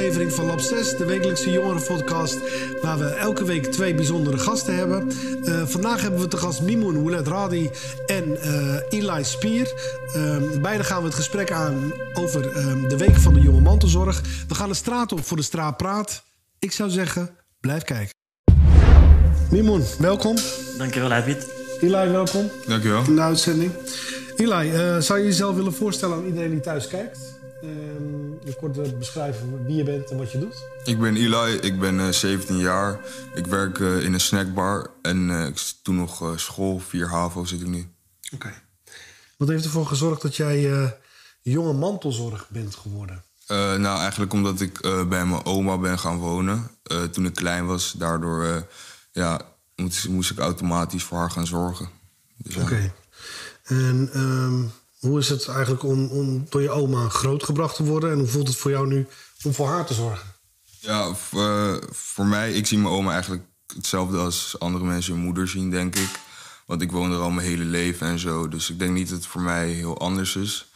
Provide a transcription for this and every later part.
aflevering van Lab 6, de wekelijkse jongerenpodcast, waar we elke week twee bijzondere gasten hebben. Uh, vandaag hebben we te gast Mimoun Oulet Radi en uh, Eli Spier. Uh, beide gaan we het gesprek aan over de week van de jonge mantelzorg. We gaan de straat op voor de straat praat. Ik zou zeggen, blijf kijken. Mimoun, welkom. Dankjewel, Abid. Eli, welkom. Dankjewel. In de uitzending. Eli, zou je jezelf willen voorstellen aan iedereen die thuis kijkt? Um, je kort beschrijven wie je bent en wat je doet? Ik ben Eli, ik ben uh, 17 jaar. Ik werk uh, in een snackbar en uh, ik doe nog school, 4 HAVO zit ik nu. Oké. Okay. Wat heeft ervoor gezorgd dat jij jonge mantelzorg bent geworden? nou, eigenlijk omdat ik bij mijn oma ben gaan wonen toen ik klein was. Daardoor ja, moest, moest, ik automatisch voor haar gaan zorgen. Dus, Oké. En... Um hoe is het eigenlijk om, om door je oma grootgebracht te worden? En hoe voelt het voor jou nu om voor haar te zorgen? Ja, voor, uh, voor mij, ik zie mijn oma eigenlijk hetzelfde als andere mensen hun moeder zien, denk ik. Want ik woon er al mijn hele leven en zo. Dus ik denk niet dat het voor mij heel anders is.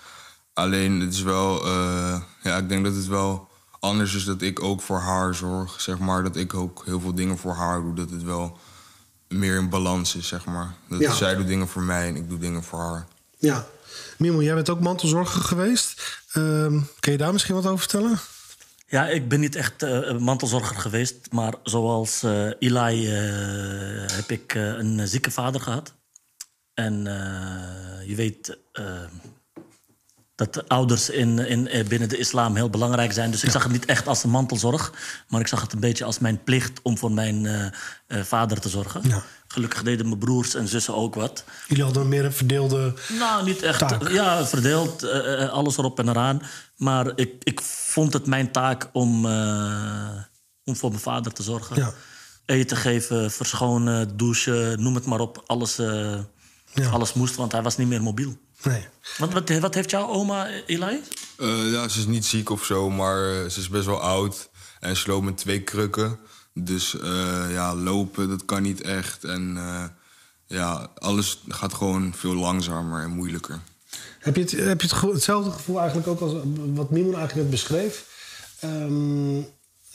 Alleen het is wel, uh, ja, ik denk dat het wel anders is dat ik ook voor haar zorg. Zeg maar dat ik ook heel veel dingen voor haar doe. Dat het wel meer in balans is, zeg maar. Dat ja. zij doet dingen voor mij en ik doe dingen voor haar. Ja, Mimo, jij bent ook mantelzorger geweest. Uh, kun je daar misschien wat over vertellen? Ja, ik ben niet echt uh, mantelzorger geweest. Maar zoals uh, Eli uh, heb ik een zieke vader gehad. En je weet dat ouders in, in, binnen de islam heel belangrijk zijn. Dus ik zag het niet echt als een mantelzorg. Maar ik zag het een beetje als mijn plicht om voor mijn vader te zorgen. Ja. Gelukkig deden mijn broers en zussen ook wat. Jullie hadden meer een verdeelde. Nou, niet echt. Taak. Ja, verdeeld, uh, alles erop en eraan. Maar ik, ik vond het mijn taak om, uh, om voor mijn vader te zorgen. Ja. Eten geven, verschonen, douchen, noem het maar op. Alles, uh, ja. alles moest, want hij was niet meer mobiel. Nee. Wat, wat, wat heeft jouw oma, Eli? ja, ze is niet ziek of zo, maar ze is best wel oud. En ze loopt met twee krukken. Dus uh, ja, lopen, dat kan niet echt. En uh, ja, alles gaat gewoon veel langzamer en moeilijker. Heb je, het, heb je het hetzelfde gevoel eigenlijk ook als wat Mimon eigenlijk net beschreef? Um,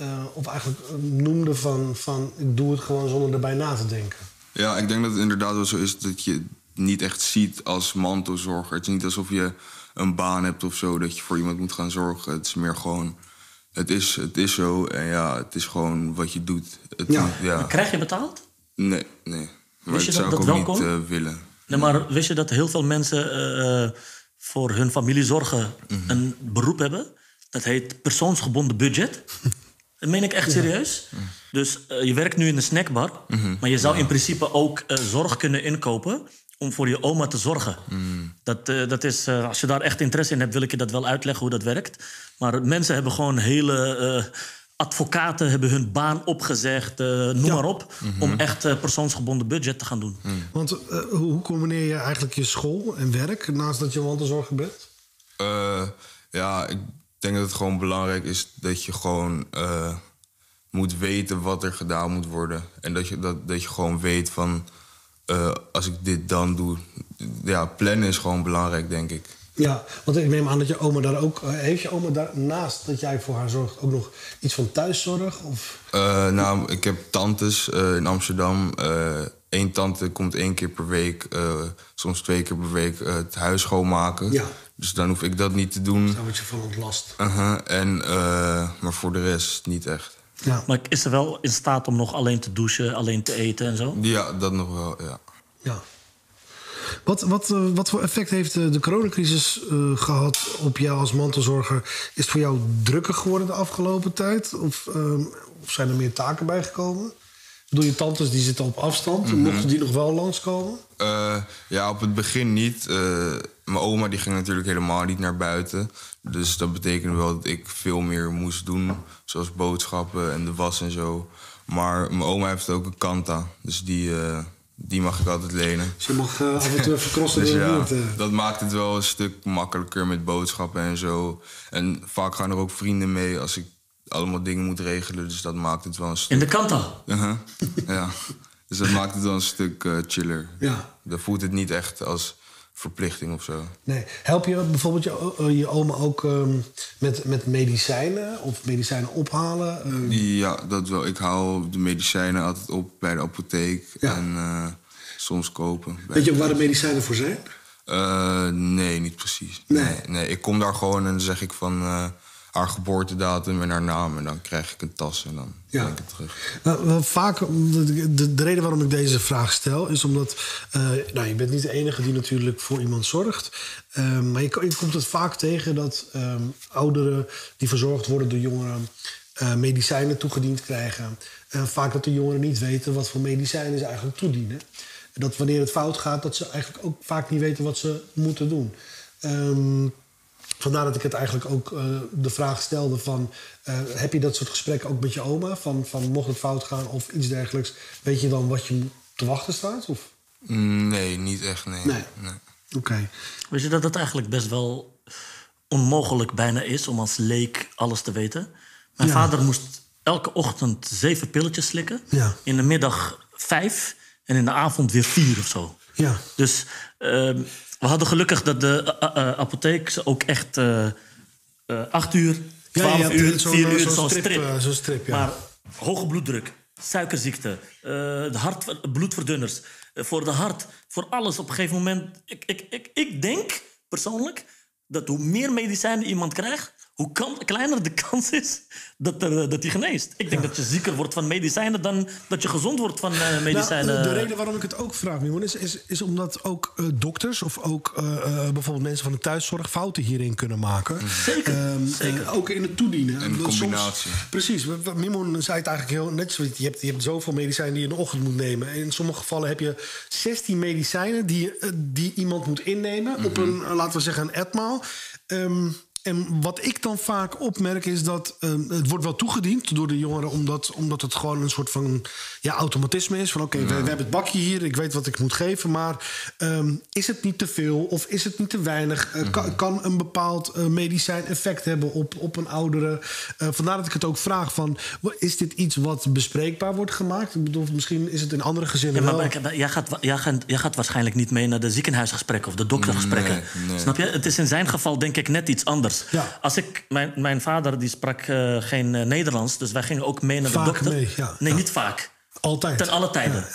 uh, of eigenlijk noemde van, van ik doe het gewoon zonder erbij na te denken. Ja, ik denk dat het inderdaad wel zo is dat je niet echt ziet als mantelzorger. Het is niet alsof je een baan hebt of zo dat je voor iemand moet gaan zorgen. Het is meer gewoon het is, het is zo en ja, het is gewoon wat je doet. Het, ja. ja. Krijg je betaald? Nee, nee. Maar wist je dat, zou ik ook niet uh, willen. Nee, maar wist je dat heel veel mensen uh, voor hun familie zorgen mm een beroep hebben? Dat heet persoonsgebonden budget. Dat meen ik echt serieus. Ja. Dus uh, je werkt nu in een snackbar, mm -hmm. maar je zou ja. in principe ook zorg kunnen inkopen om voor je oma te zorgen. Mm. Dat, uh, dat is, uh, als je daar echt interesse in hebt, wil ik je dat wel uitleggen hoe dat werkt. Maar mensen hebben gewoon hele. Uh, advocaten hebben hun baan opgezegd, noem ja. maar op. Mm -hmm. Om echt persoonsgebonden budget te gaan doen. Mm. Want hoe combineer je eigenlijk je school en werk naast dat je mantelzorger bent? ja, ik denk dat het gewoon belangrijk is dat je gewoon moet weten wat er gedaan moet worden. En dat je, dat, dat je gewoon weet van uh, als ik dit dan doe. Ja, plannen is gewoon belangrijk, denk ik. Ja, want ik neem aan dat je oma daar ook... Uh, heeft je oma daar, naast dat jij voor haar zorgt... ook nog iets van thuiszorg? Of? Uh, nou, ik heb tantes in Amsterdam. Eén tante komt één keer per week... soms twee keer per week het huis schoonmaken. Ja. Dus dan hoef ik dat niet te doen. Daar word je van ontlast. -huh. en, maar voor de rest niet echt. Ja. Maar is ze wel in staat om nog alleen te douchen, alleen te eten en zo? Ja, dat nog wel, ja. ja. Wat, wat, uh, wat voor effect heeft de, de coronacrisis uh, gehad op jou als mantelzorger? Is het voor jou drukker geworden de afgelopen tijd? Of, uh, of zijn er meer taken bijgekomen? Doe je tantes die zitten op afstand. Mm -hmm. Mochten die nog wel langskomen? ja, op het begin niet. mijn oma die ging natuurlijk helemaal niet naar buiten. Dus dat betekende wel dat ik veel meer moest doen. Zoals boodschappen en de was en zo. Maar mijn oma heeft ook een kanta. Dus die, uh, die mag ik altijd lenen. Dus je mag uh, af en toe even crossen dus ja, Dat maakt het wel een stuk makkelijker met boodschappen en zo. En vaak gaan er ook vrienden mee als ik allemaal dingen moet regelen. Dus dat maakt het wel een stuk... In de kanta? Uh -huh. ja. Dus dat maakt het wel een stuk uh, chiller. Ja. Dan voelt het niet echt als verplichting of zo. Nee. Help je bijvoorbeeld je, eh, je oma ook ehm, met, met medicijnen of medicijnen ophalen? Ehm, Ja, dat wel. Ik haal de medicijnen altijd op bij de apotheek Ja. en eh, soms kopen. weet je ook waar de medicijnen voor zijn? Eh, nee, niet precies. Nee. Nee. Nee, ik kom daar gewoon en dan zeg ik van eh, haar geboortedatum en haar naam. En dan krijg ik een tas en dan Ja. ben ik het terug. Nou, vaak, de, de, de reden waarom ik deze vraag stel is omdat. eh, nou, je bent niet de enige die natuurlijk voor iemand zorgt. Ehm, maar je komt het vaak tegen dat ehm, ouderen die verzorgd worden door jongeren. eh, medicijnen toegediend krijgen. En vaak dat de jongeren niet weten wat voor medicijnen ze eigenlijk toedienen. Dat wanneer het fout gaat, dat ze eigenlijk ook vaak niet weten wat ze moeten doen. Ehm, Vandaar dat ik het eigenlijk ook eh, de vraag stelde van... eh, heb je dat soort gesprekken ook met je oma? Van, van mocht het fout gaan of iets dergelijks... weet je dan wat je te wachten staat? Of? Nee, niet echt, nee. Nee. Oké. Weet je dat het eigenlijk best wel onmogelijk bijna is om als leek alles te weten? Mijn Ja. vader moest elke ochtend zeven pilletjes slikken. Ja. In de middag vijf en in de avond weer vier of zo. Ja. Dus ehm, we hadden gelukkig dat de eh, eh, apotheek ze ook echt eh, eh, acht uur, twaalf uur, vier uur, zo'n strip, strip. eh, strip, ja. Maar hoge bloeddruk, suikerziekte, eh, de hart, bloedverdunners. eh, voor de hart, voor alles op een gegeven moment. Ik, ik, ik, ik denk persoonlijk dat hoe meer medicijnen iemand krijgt... hoe kan, kleiner de kans is dat, er, eh, dat hij geneest. Ik denk dat je zieker wordt van medicijnen... dan dat je gezond wordt van eh, medicijnen. Nou, de, de reden waarom ik het ook vraag, Mimon, is, is, is omdat ook eh, dokters of ook eh, eh, bijvoorbeeld mensen van de thuiszorg fouten hierin kunnen maken. Zeker, Ehm, zeker. eh, ook in het toedienen. En de Want soms- combinatie. precies. Mimon zei het eigenlijk heel net zoiets. Je hebt, je hebt zoveel medicijnen die je in de ochtend moet nemen. En in sommige gevallen heb je 16 medicijnen die, eh, die iemand moet innemen. Op een, eh, laten we zeggen, een etmaal. Ehm, en wat ik dan vaak opmerk is dat ehm, het wordt wel toegediend door de jongeren, omdat, omdat het gewoon een soort van ja, automatisme is. Van oké, we, we hebben het bakje hier, ik weet wat ik moet geven, maar ehm, is het niet te veel of is het niet te weinig? Eh, kan, kan een bepaald eh, medicijn effect hebben op, op een oudere? Eh, vandaar dat ik het ook vraag van, is dit iets wat bespreekbaar wordt gemaakt? Ik bedoel, misschien is het in andere gezinnen Ja, maar wel. maar- jij, gaat, jij, gaat, jij gaat waarschijnlijk niet mee naar de ziekenhuisgesprekken of de doktergesprekken. Nee, nee. Snap je? Het is in zijn geval denk ik net iets anders. Ja. Als ik, mijn, mijn vader die sprak eh, geen eh, Nederlands, dus wij gingen ook mee naar Vaak de dokter. mee, ja. Nee, Ja. niet vaak. Altijd. Ten alle tijden.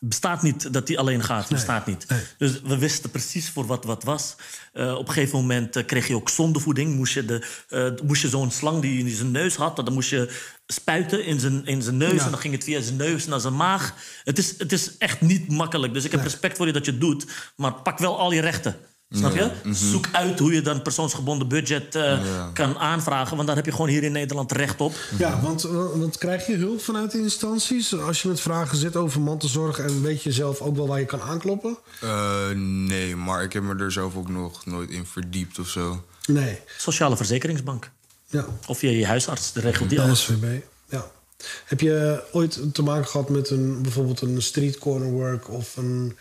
Bestaat niet dat hij alleen gaat. Bestaat niet. nee. Dus we wisten precies voor wat wat was. Eh, op een gegeven moment kreeg je ook zondevoeding. Moest je, de, moest je zo'n slang die in zijn neus had... dan moest je spuiten in zijn, in zijn neus... Ja. en dan ging het via zijn neus naar zijn maag. Het is, het is echt niet makkelijk. Dus ik heb respect voor je dat je het doet. Maar pak wel al je rechten. Snap je? Zoek uit hoe je dan persoonsgebonden budget eh, kan aanvragen. Want daar heb je gewoon hier in Nederland recht op. Ja, want, want krijg je hulp vanuit de instanties? Als je met vragen zit over mantelzorg en weet je zelf ook wel waar je kan aankloppen? Eh, nee, maar ik heb me er zelf ook nog nooit in verdiept of zo. Nee. Sociale Verzekeringsbank. Ja, Of je, je huisarts, de regelt die alles. SVB. Ja. Heb je ooit te maken gehad met een, bijvoorbeeld een street corner work of een,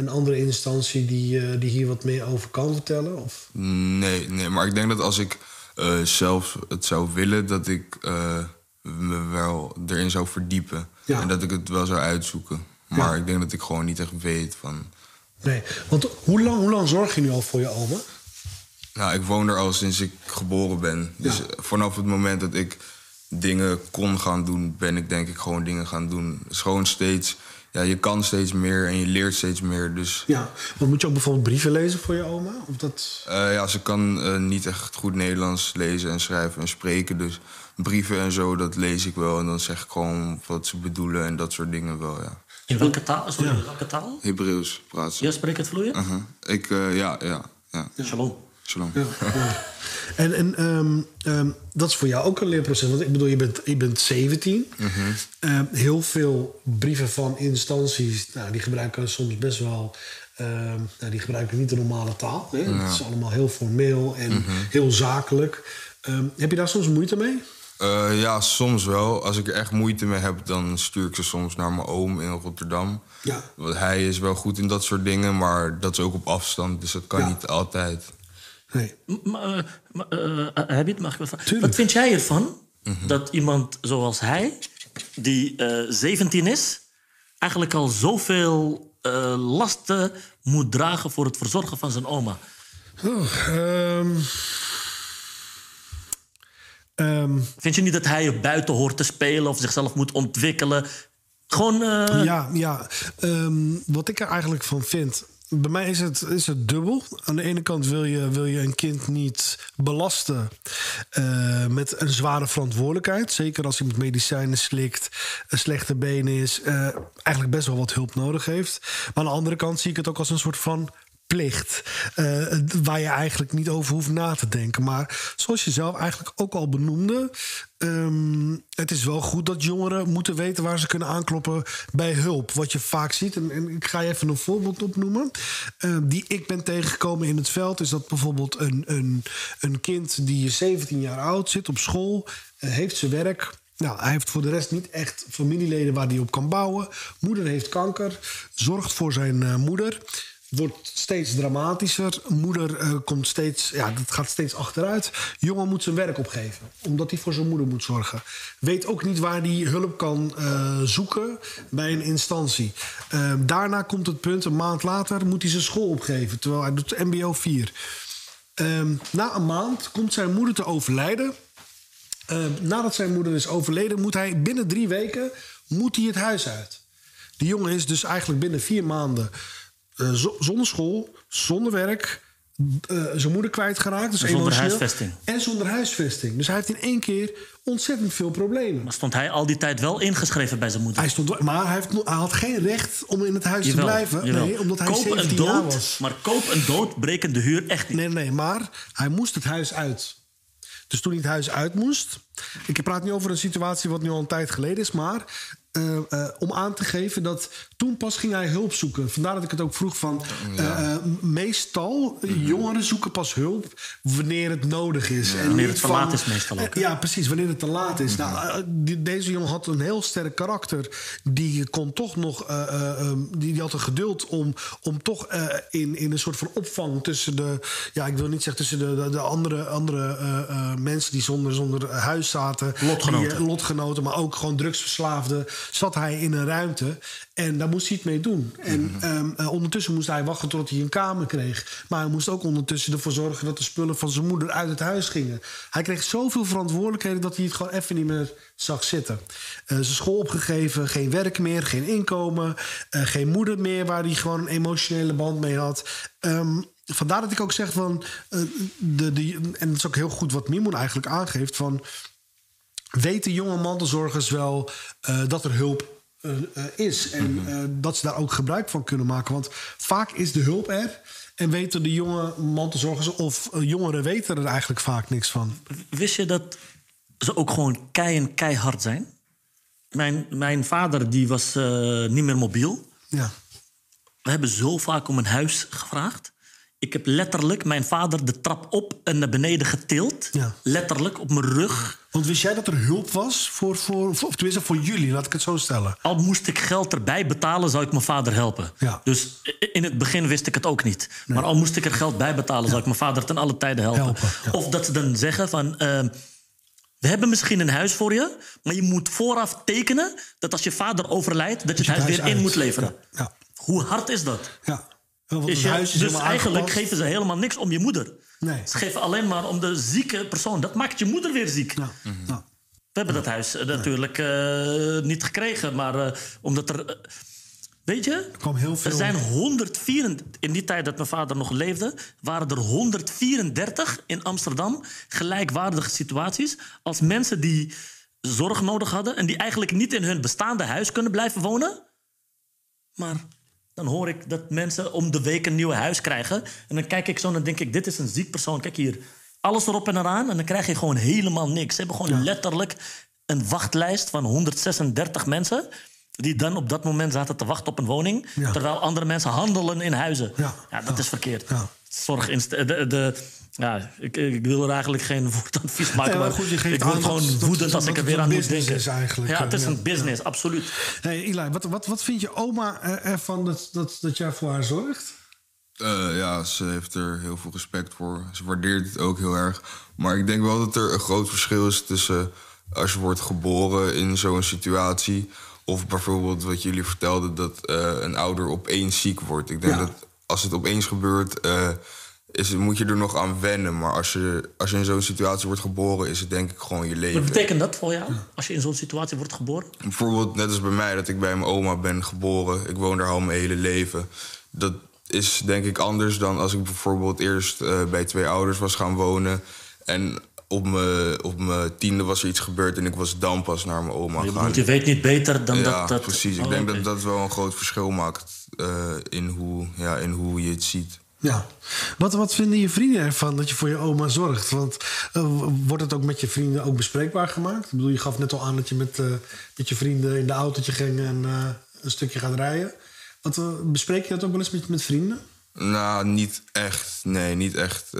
een andere instantie die, eh, die hier wat meer over kan vertellen? Of? Nee, nee, maar ik denk dat als ik eh, zelf het zou willen, dat ik eh, me wel erin zou verdiepen. Ja. En dat ik het wel zou uitzoeken. Maar ik denk dat ik gewoon niet echt weet van. Nee, want hoe lang, hoe lang zorg je nu al voor je oma? Nou, ik woon er al sinds ik geboren ben. Dus Ja. vanaf het moment dat ik dingen kon gaan doen, ben ik denk ik gewoon dingen gaan doen. Het is gewoon steeds, ja, je kan steeds meer en je leert steeds meer. Dus Ja, want moet je ook bijvoorbeeld brieven lezen voor je oma? Of dat... eh, ja, ze kan eh, niet echt goed Nederlands lezen en schrijven en spreken. Dus brieven en zo, dat lees ik wel. En dan zeg ik gewoon wat ze bedoelen en dat soort dingen wel, ja. In welke taal? Sorry, in welke taal? Hebreeuws praat ze. Ja, spreek het vloeiend? Uh-huh. Ik, eh, ja, ja, ja. Shalom. Shalom. Ja. En, en ehm, ehm, dat is voor jou ook een leerproces. Want ik bedoel, je bent, je bent 17. Ehm, heel veel brieven van instanties, nou, die gebruiken soms best wel. nou, die gebruiken niet de normale taal. Hè? Het is allemaal heel formeel en heel zakelijk. Heb je daar soms moeite mee? Eh, ja, soms wel. Als ik er echt moeite mee heb, dan stuur ik ze soms naar mijn oom in Rotterdam. Ja. Want hij is wel goed in dat soort dingen, maar dat is ook op afstand. Dus dat kan Ja. niet altijd. Nee. Maar, eh, maar, eh, eh? Mag ik wat vragen? Wat vind jij ervan dat iemand zoals hij, die eh 17 is, eigenlijk al zoveel eh, lasten moet dragen voor het verzorgen van zijn oma? Oh, ehm. Ehm, Vind je niet dat hij er buiten hoort te spelen of zichzelf moet ontwikkelen? Gewoon. Ja, ja. Ehm, wat ik er eigenlijk van vind. Bij mij is het, is het dubbel. Aan de ene kant wil je, wil je een kind niet belasten eh, met een zware verantwoordelijkheid. Zeker als hij met medicijnen slikt, een slechte been is, eh, eigenlijk best wel wat hulp nodig heeft. Maar aan de andere kant zie ik het ook als een soort van plicht. eh, waar je eigenlijk niet over hoeft na te denken. Maar zoals je zelf eigenlijk ook al benoemde. ehm, het is wel goed dat jongeren moeten weten waar ze kunnen aankloppen bij hulp. Wat je vaak ziet, en, ik ga even een voorbeeld opnoemen. eh, die ik ben tegengekomen in het veld. Is dat bijvoorbeeld een, een, een kind die 17 jaar oud zit op school. eh, heeft zijn werk. Nou, hij heeft voor de rest niet echt familieleden waar hij op kan bouwen. Moeder heeft kanker, zorgt voor zijn moeder wordt steeds dramatischer. Moeder eh, komt steeds, ja, dat gaat steeds achteruit. Jongen moet zijn werk opgeven, omdat hij voor zijn moeder moet zorgen. Weet ook niet waar hij hulp kan eh, zoeken bij een instantie. Eh, daarna komt het punt, een maand later moet hij zijn school opgeven, terwijl hij doet MBO 4. Ehm, na een maand komt zijn moeder te overlijden. Eh, nadat zijn moeder is overleden, moet hij binnen drie weken moet hij het huis uit. Die jongen is dus eigenlijk binnen vier maanden eh, zo- zonder school, zonder werk, eh, zijn moeder kwijtgeraakt. Dus zonder huisvesting. En zonder huisvesting. Dus hij heeft in één keer ontzettend veel problemen. Maar stond hij al die tijd wel ingeschreven bij zijn moeder? Hij stond, maar hij, heeft, nog- hij had geen recht om in het huis Jawel, te blijven. jawel. Nee, omdat hij koop 17 een jaar dood, was. Maar koop een doodbrekende huur echt niet. Nee, nee, maar hij moest het huis uit. Dus toen hij het huis uit moest. Ik praat niet over een situatie wat nu al een tijd geleden is, maar. Eh, eh, om aan te geven dat toen pas ging hij hulp zoeken. Vandaar dat ik het ook vroeg van. eh, eh, meestal, eh, jongeren zoeken pas hulp wanneer het nodig is. En Wanneer niet het te laat is meestal ook? Ja, precies, wanneer het te laat is. Nou, eh, die- deze jongen had een heel sterk karakter. Die kon toch nog. eh, eh, ehm, die, die had een geduld om, om toch in, in een soort van opvang tussen de. Ja, ik wil niet zeggen tussen de, de, de andere, andere mensen die zonder, zonder huis zaten. Lotgenoten. Die, lotgenoten, maar ook gewoon drugsverslaafden. Zat hij in een ruimte. En daar moest hij het mee doen. En ehm, eh, ondertussen moest hij wachten totdat hij een kamer kreeg. Maar hij moest ook ondertussen ervoor zorgen dat de spullen van zijn moeder uit het huis gingen. Hij kreeg zoveel verantwoordelijkheden dat hij het gewoon even niet meer zag zitten. Eh, zijn school opgegeven, geen werk meer, geen inkomen, eh, geen moeder meer waar hij gewoon een emotionele band mee had. Ehm, vandaar dat ik ook zeg van. de, de, en dat is ook heel goed wat Mimoen eigenlijk aangeeft. van weten jonge mantelzorgers wel eh, dat er hulp eh, eh, is. En eh, dat ze daar ook gebruik van kunnen maken. Want vaak is de hulp er. En weten de jonge mantelzorgers of jongeren weten er eigenlijk vaak niks van. Wist je dat ze ook gewoon kei en keihard zijn? Mijn, mijn vader die was eh, niet meer mobiel. Ja. We hebben zo vaak om een huis gevraagd. Ik heb letterlijk mijn vader de trap op en naar beneden getild. Ja. Letterlijk op mijn rug. Want wist jij dat er hulp was voor, voor, voor, of tenminste voor jullie, laat ik het zo stellen. Al moest ik geld erbij betalen, zou ik mijn vader helpen. Ja. Dus in het begin wist ik het ook niet. Maar al moest ik er geld bij betalen, zou ik mijn vader ten alle tijden helpen. Helpen. Of dat ze dan zeggen van... ehm, we hebben misschien een huis voor je, maar je moet vooraf tekenen dat als je vader overlijdt, dat je het huis weer in moet leveren. Hoe hard is dat? ja. Want Is het je- huis is dus eigenlijk aangepast. geven ze helemaal niks om je moeder. Nee. Ze geven alleen maar om de zieke persoon. Dat maakt je moeder weer ziek. Ja, ja. We hebben dat huis eh, natuurlijk eh, niet gekregen, maar eh, omdat er. weet je, kwam heel veel- er zijn 134. In die tijd dat mijn vader nog leefde, waren er 134 in Amsterdam gelijkwaardige situaties als mensen die zorg nodig hadden en die eigenlijk niet in hun bestaande huis kunnen blijven wonen. Maar dan hoor ik dat mensen om de week een nieuw huis krijgen. En dan kijk ik zo en dan denk ik, dit is een ziek persoon. Kijk hier, alles erop en eraan. En dan krijg je gewoon helemaal niks. Ze hebben gewoon letterlijk een wachtlijst van 136 mensen... die dan op dat moment zaten te wachten op een woning... Ja. terwijl andere mensen handelen in huizen. Ja. dat is verkeerd. Ja. Zorg de, de, ja, ik, ik wil er eigenlijk geen woordadvies maken. Nee, maar goed, je geeft ik word aan gewoon dat- dat- woedend als ik er weer aan moet business denken. is eigenlijk, Ja, het is ja. een business, absoluut. Hey, Eli, wat, wat, wat vind je oma er- ervan dat, dat, dat jij voor haar zorgt? Eh, ja, ze heeft er heel veel respect voor. Ze waardeert het ook heel erg. Maar ik denk wel dat er een groot verschil is tussen als je wordt geboren in zo'n situatie. Of bijvoorbeeld wat jullie vertelden, dat eh, een ouder opeens ziek wordt. Ik denk Ja. dat als het opeens gebeurt, eh, is, moet je er nog aan wennen. Maar als je, als je in zo'n situatie wordt geboren, is het denk ik gewoon je Wat leven. betekent dat voor jou, als je in zo'n situatie wordt geboren? Bijvoorbeeld net als bij mij, dat ik bij mijn oma ben geboren. Ik woon daar al mijn hele leven. Dat is denk ik anders dan als ik bijvoorbeeld eerst eh, bij twee ouders was gaan wonen. En op mijn, op mijn tiende was er iets gebeurd en ik was dan pas naar mijn oma Je, gaan. bedoelt, je weet niet beter dan ja, dat... dat precies. Ik Oh, denk dat dat wel een groot verschil maakt eh, in, hoe, ja, in hoe je het ziet. Ja. Wat, wat vinden je vrienden ervan dat je voor je oma zorgt? Want eh, wordt het ook met je vrienden ook bespreekbaar gemaakt? Ik bedoel, je gaf net al aan dat je met, eh, met je vrienden in de autootje ging en eh, een stukje gaat rijden. Wat, bespreek je dat ook wel eens met, met vrienden? Nou, niet echt. Nee, niet echt.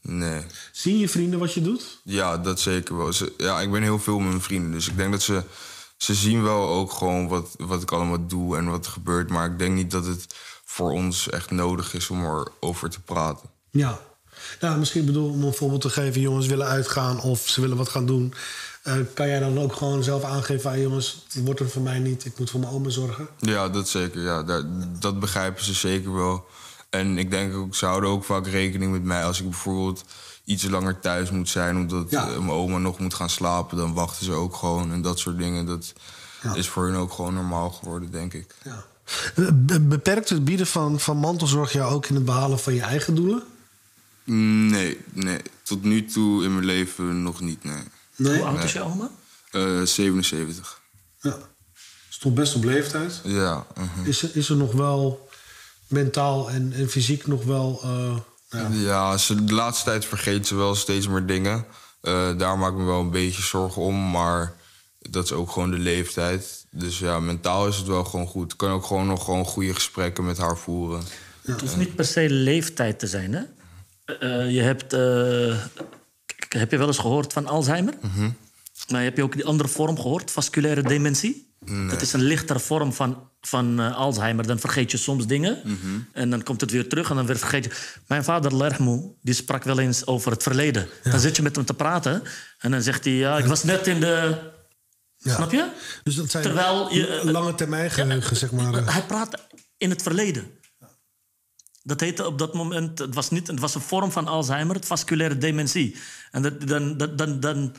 nee. Zien je vrienden wat je doet? Ja, dat zeker wel. Ze, ja, ik ben heel veel met mijn vrienden. Dus ik denk dat ze... Ze zien wel ook gewoon wat, wat ik allemaal doe en wat er gebeurt. Maar ik denk niet dat het voor ons echt nodig is om erover te praten. Ja. Nou, misschien bedoel om een voorbeeld te geven. Jongens willen uitgaan of ze willen wat gaan doen. Eh, kan jij dan ook gewoon zelf aangeven aan jongens... het wordt er voor mij niet, ik moet voor mijn oma zorgen? Ja, dat zeker. Ja, daar, dat begrijpen ze zeker wel. En ik denk ook, ze houden ook vaak rekening met mij. Als ik bijvoorbeeld iets langer thuis moet zijn... omdat Ja. eh, mijn oma nog moet gaan slapen... dan wachten ze ook gewoon en dat soort dingen. Dat Ja. is voor hun ook gewoon normaal geworden, denk ik. Ja. Be- Beperkt het bieden van, van mantelzorg jou ook in het behalen van je eigen doelen? Nee, nee. Tot nu toe in mijn leven nog niet, nee. Nee. Hoe oud is je oma? Eh, 77. Ja. Is toch best op leeftijd? Ja. mhm. Is, er- is er nog wel mentaal en, en fysiek nog wel... eh, ja. Ja, ze, de laatste tijd vergeet ze wel steeds meer dingen. Eh, daar maak ik me wel een beetje zorgen om. Maar dat is ook gewoon de leeftijd. Dus ja, mentaal is het wel gewoon goed. Ik kan ook gewoon nog gewoon goede gesprekken met haar voeren. Het hoeft niet per se leeftijd te zijn, hè? Eh, eh, je hebt... eh, heb je wel eens gehoord van Alzheimer? Mhm. Maar heb je ook die andere vorm gehoord, vasculaire dementie? Dat is een lichtere vorm van, van eh, Alzheimer. Dan vergeet je soms dingen Mhm. en dan komt het weer terug en dan weer vergeet je. Mijn vader, Lermo, die sprak wel eens over het verleden. Dan zit je met hem te praten en dan zegt hij... Ja, ik was net in de... Ja. Snap je? Dus dat zijn Terwijl je, eh, lange termijn geheugen, zeg maar. eh. Hij praat in het verleden. Dat heette op dat moment, het was, niet, het was een vorm van Alzheimer, het vasculaire dementie. En dat, dan, dat, dan, dan,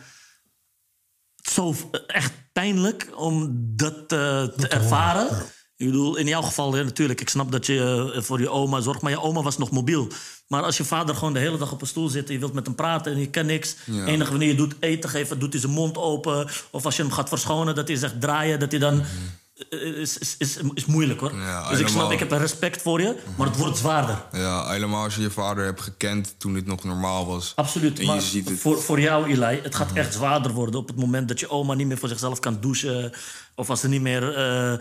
zo echt pijnlijk om dat eh, te ervaren. Ik bedoel, in jouw geval hè, natuurlijk, ik snap dat je eh, voor je oma zorgt, maar je oma was nog mobiel. Maar als je vader gewoon de hele dag op een stoel zit en je wilt met hem praten en je kan niks. Ja. Enig wanneer je doet eten geven, doet hij zijn mond open. Of als je hem gaat verschonen, dat hij zegt draaien, dat hij dan. eh, Is, is, is, is moeilijk hoor. Ja, dus ik snap, ik heb respect voor je, maar het wordt zwaarder. Ja, helemaal als je je vader hebt gekend toen dit nog normaal was. Absoluut. En Maar je ziet het. Mhm. voor, voor jou, Eli, het gaat echt zwaarder worden op het moment dat je oma niet meer voor zichzelf kan douchen. Of als ze niet meer eh, eh,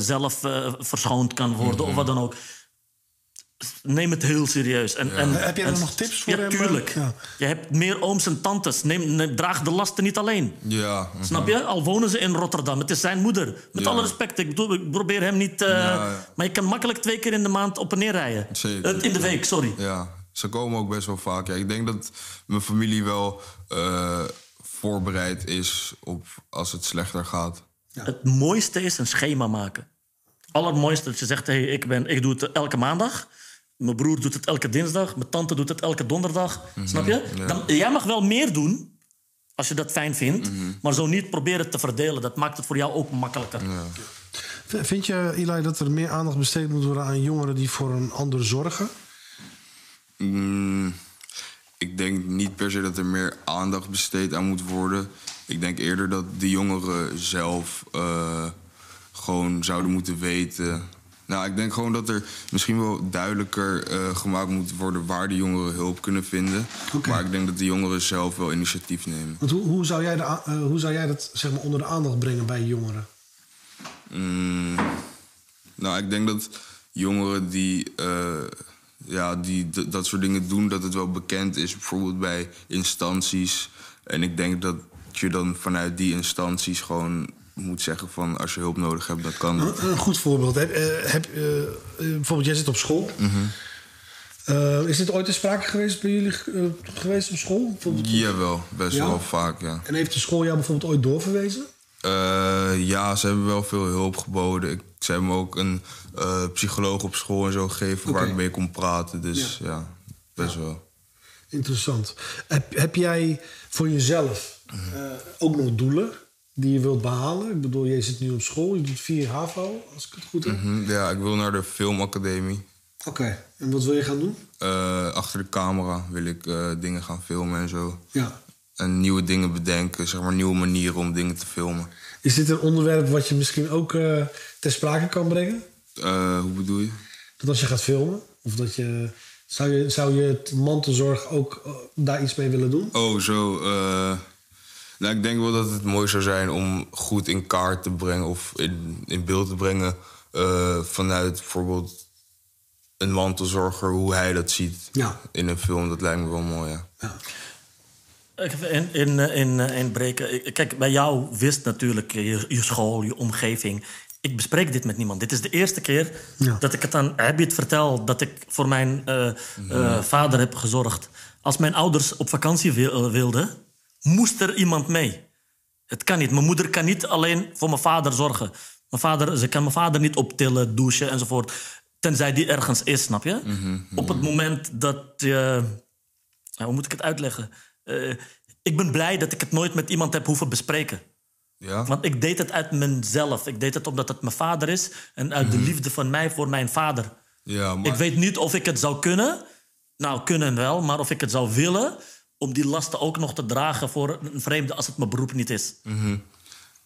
zelf eh, verschoond kan worden Mhm. of wat dan ook. Neem het heel serieus. En, en, Heb jij er nog tips voor Ja, hem? tuurlijk. Ja. Je hebt meer ooms en tantes. Neem, neem- draag de lasten niet alleen. Ja, mhm. Snap je? Al wonen ze in Rotterdam. Het is zijn moeder. Met Ja. alle respect. Ik, bedoel, ik probeer hem niet... eh, ja. Maar je kan makkelijk twee keer in de maand op en neer rijden. Zeker. Eh, in de week, sorry. Ja, ze komen ook best wel vaak. Ja, ik denk dat mijn familie wel eh, voorbereid is op als het slechter gaat. Het mooiste is een schema maken. Het allermooiste dat je zegt, hey, ik, ben, ik doe het elke maandag. Mijn broer doet het elke dinsdag. Mijn tante doet het elke donderdag. Snap je? ja. Dan, jij mag wel meer doen, als je dat fijn vindt. Maar zo niet proberen het te verdelen. Dat maakt het voor jou ook makkelijker. Vind je, Eli, dat er meer aandacht besteed moet worden aan jongeren die voor een ander zorgen? Mm, ik denk niet per se dat er meer aandacht besteed aan moet worden. Ik denk eerder dat de jongeren zelf eh, gewoon zouden moeten weten. Nou, ik denk gewoon dat er misschien wel duidelijker eh, gemaakt moet worden waar de jongeren hulp kunnen vinden. Maar ik denk dat de jongeren zelf wel initiatief nemen. Want hoe, hoe, zou, jij de, eh, hoe zou jij dat zeg maar, onder de aandacht brengen bij jongeren? Mm, nou, ik denk dat jongeren die, eh, ja, die dat soort dingen doen, dat het wel bekend is, bijvoorbeeld bij instanties. En ik denk dat je dan vanuit die instanties gewoon moet zeggen van als je hulp nodig hebt, dat kan. Een, een goed voorbeeld. Heb, eh, heb, eh, eh, bijvoorbeeld, jij zit op school. Eh, is dit ooit ter sprake geweest bij jullie geweest op school? Jawel, best Ja? wel vaak, ja. En heeft de school jou bijvoorbeeld ooit doorverwezen? Ja, ze hebben wel veel hulp geboden. Ik, ze hebben me ook een psycholoog op school en zo gegeven waar ik mee kon praten. Dus ja, best wel. Interessant. Heb, heb jij voor jezelf eh, ook nog doelen die je wilt behalen? Ik bedoel, jij zit nu op school, je doet 4 HAVO, als ik het goed heb. Hm, Ja, ik wil naar de filmacademie. Oké, en wat wil je gaan doen? Eh, achter de camera wil ik eh, dingen gaan filmen en zo. Ja. En nieuwe dingen bedenken, zeg maar nieuwe manieren om dingen te filmen. Is dit een onderwerp wat je misschien ook eh, ter sprake kan brengen? Hoe bedoel je? Dat als je gaat filmen? Of dat je... Zou je, zou je het mantelzorg ook daar iets mee willen doen? Oh, zo. Nou, ik denk wel dat het mooi zou zijn om goed in kaart te brengen of in, in beeld te brengen eh, vanuit bijvoorbeeld een mantelzorger, hoe hij dat ziet Ja. in een film. Dat lijkt me wel mooi, ja. Ja. In, in, eh, in, eh, inbreken. Ik- Kijk, bij jou wist natuurlijk je, je school, je omgeving. Ik bespreek dit met niemand. Dit is de eerste keer Ja. dat ik het aan het vertel... dat ik voor mijn eh, eh, vader heb gezorgd. Als mijn ouders op vakantie wil- wilden, moest er iemand mee. Het kan niet. Mijn moeder kan niet alleen voor mijn vader zorgen. Mijn vader, ze kan mijn vader niet optillen, douchen enzovoort. Tenzij die ergens is, snap je? Op het moment dat je... Nou, hoe moet ik het uitleggen? Eh, ik ben blij dat ik het nooit met iemand heb hoeven bespreken. Ja? Want ik deed het uit mezelf. Ik deed het omdat het mijn vader is. En uit de liefde van mij voor mijn vader. ja maar, Ik weet niet of ik het zou kunnen. Nou, kunnen wel. Maar of ik het zou willen... om die lasten ook nog te dragen voor een vreemde... als het mijn beroep niet is.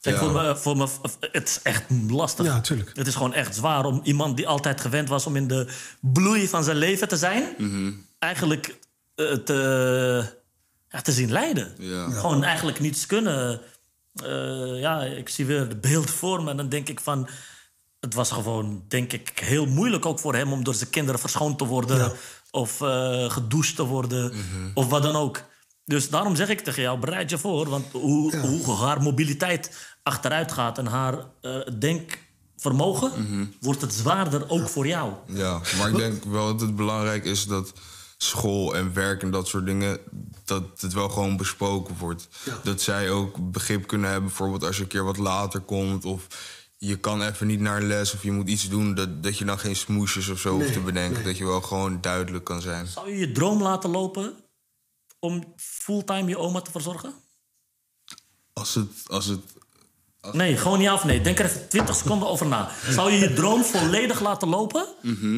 Kijk, Ja. voor me, voor me, het is echt lastig. Ja, tuurlijk. Het is gewoon echt zwaar om iemand die altijd gewend was... om in de bloei van zijn leven te zijn... eigenlijk eh, te, ja, te zien lijden. Ja. Gewoon eigenlijk niets kunnen. Eh, ja, ik zie weer het beeld voor me en dan denk ik van... Het was gewoon, denk ik, heel moeilijk ook voor hem... om door zijn kinderen verschoond te worden... of eh gedoucht te worden, of wat dan ook. Dus daarom zeg ik tegen jou, bereid je voor. Want hoe, hoe haar mobiliteit achteruit gaat... en haar eh, denkvermogen, wordt het zwaarder ook voor jou. Ja, maar ik denk wel dat het belangrijk is dat school en werk en dat soort dingen, dat het wel gewoon besproken wordt. Dat zij ook begrip kunnen hebben, bijvoorbeeld als je een keer wat later komt of je kan even niet naar les of je moet iets doen, dat, dat je dan geen smoesjes of zo hoeft te bedenken. Dat je wel gewoon duidelijk kan zijn. Zou je je droom laten lopen om fulltime je oma te verzorgen? Als het, als het Nee, gewoon ja of nee. Denk er even 20 seconden over na. Zou je je droom volledig laten lopen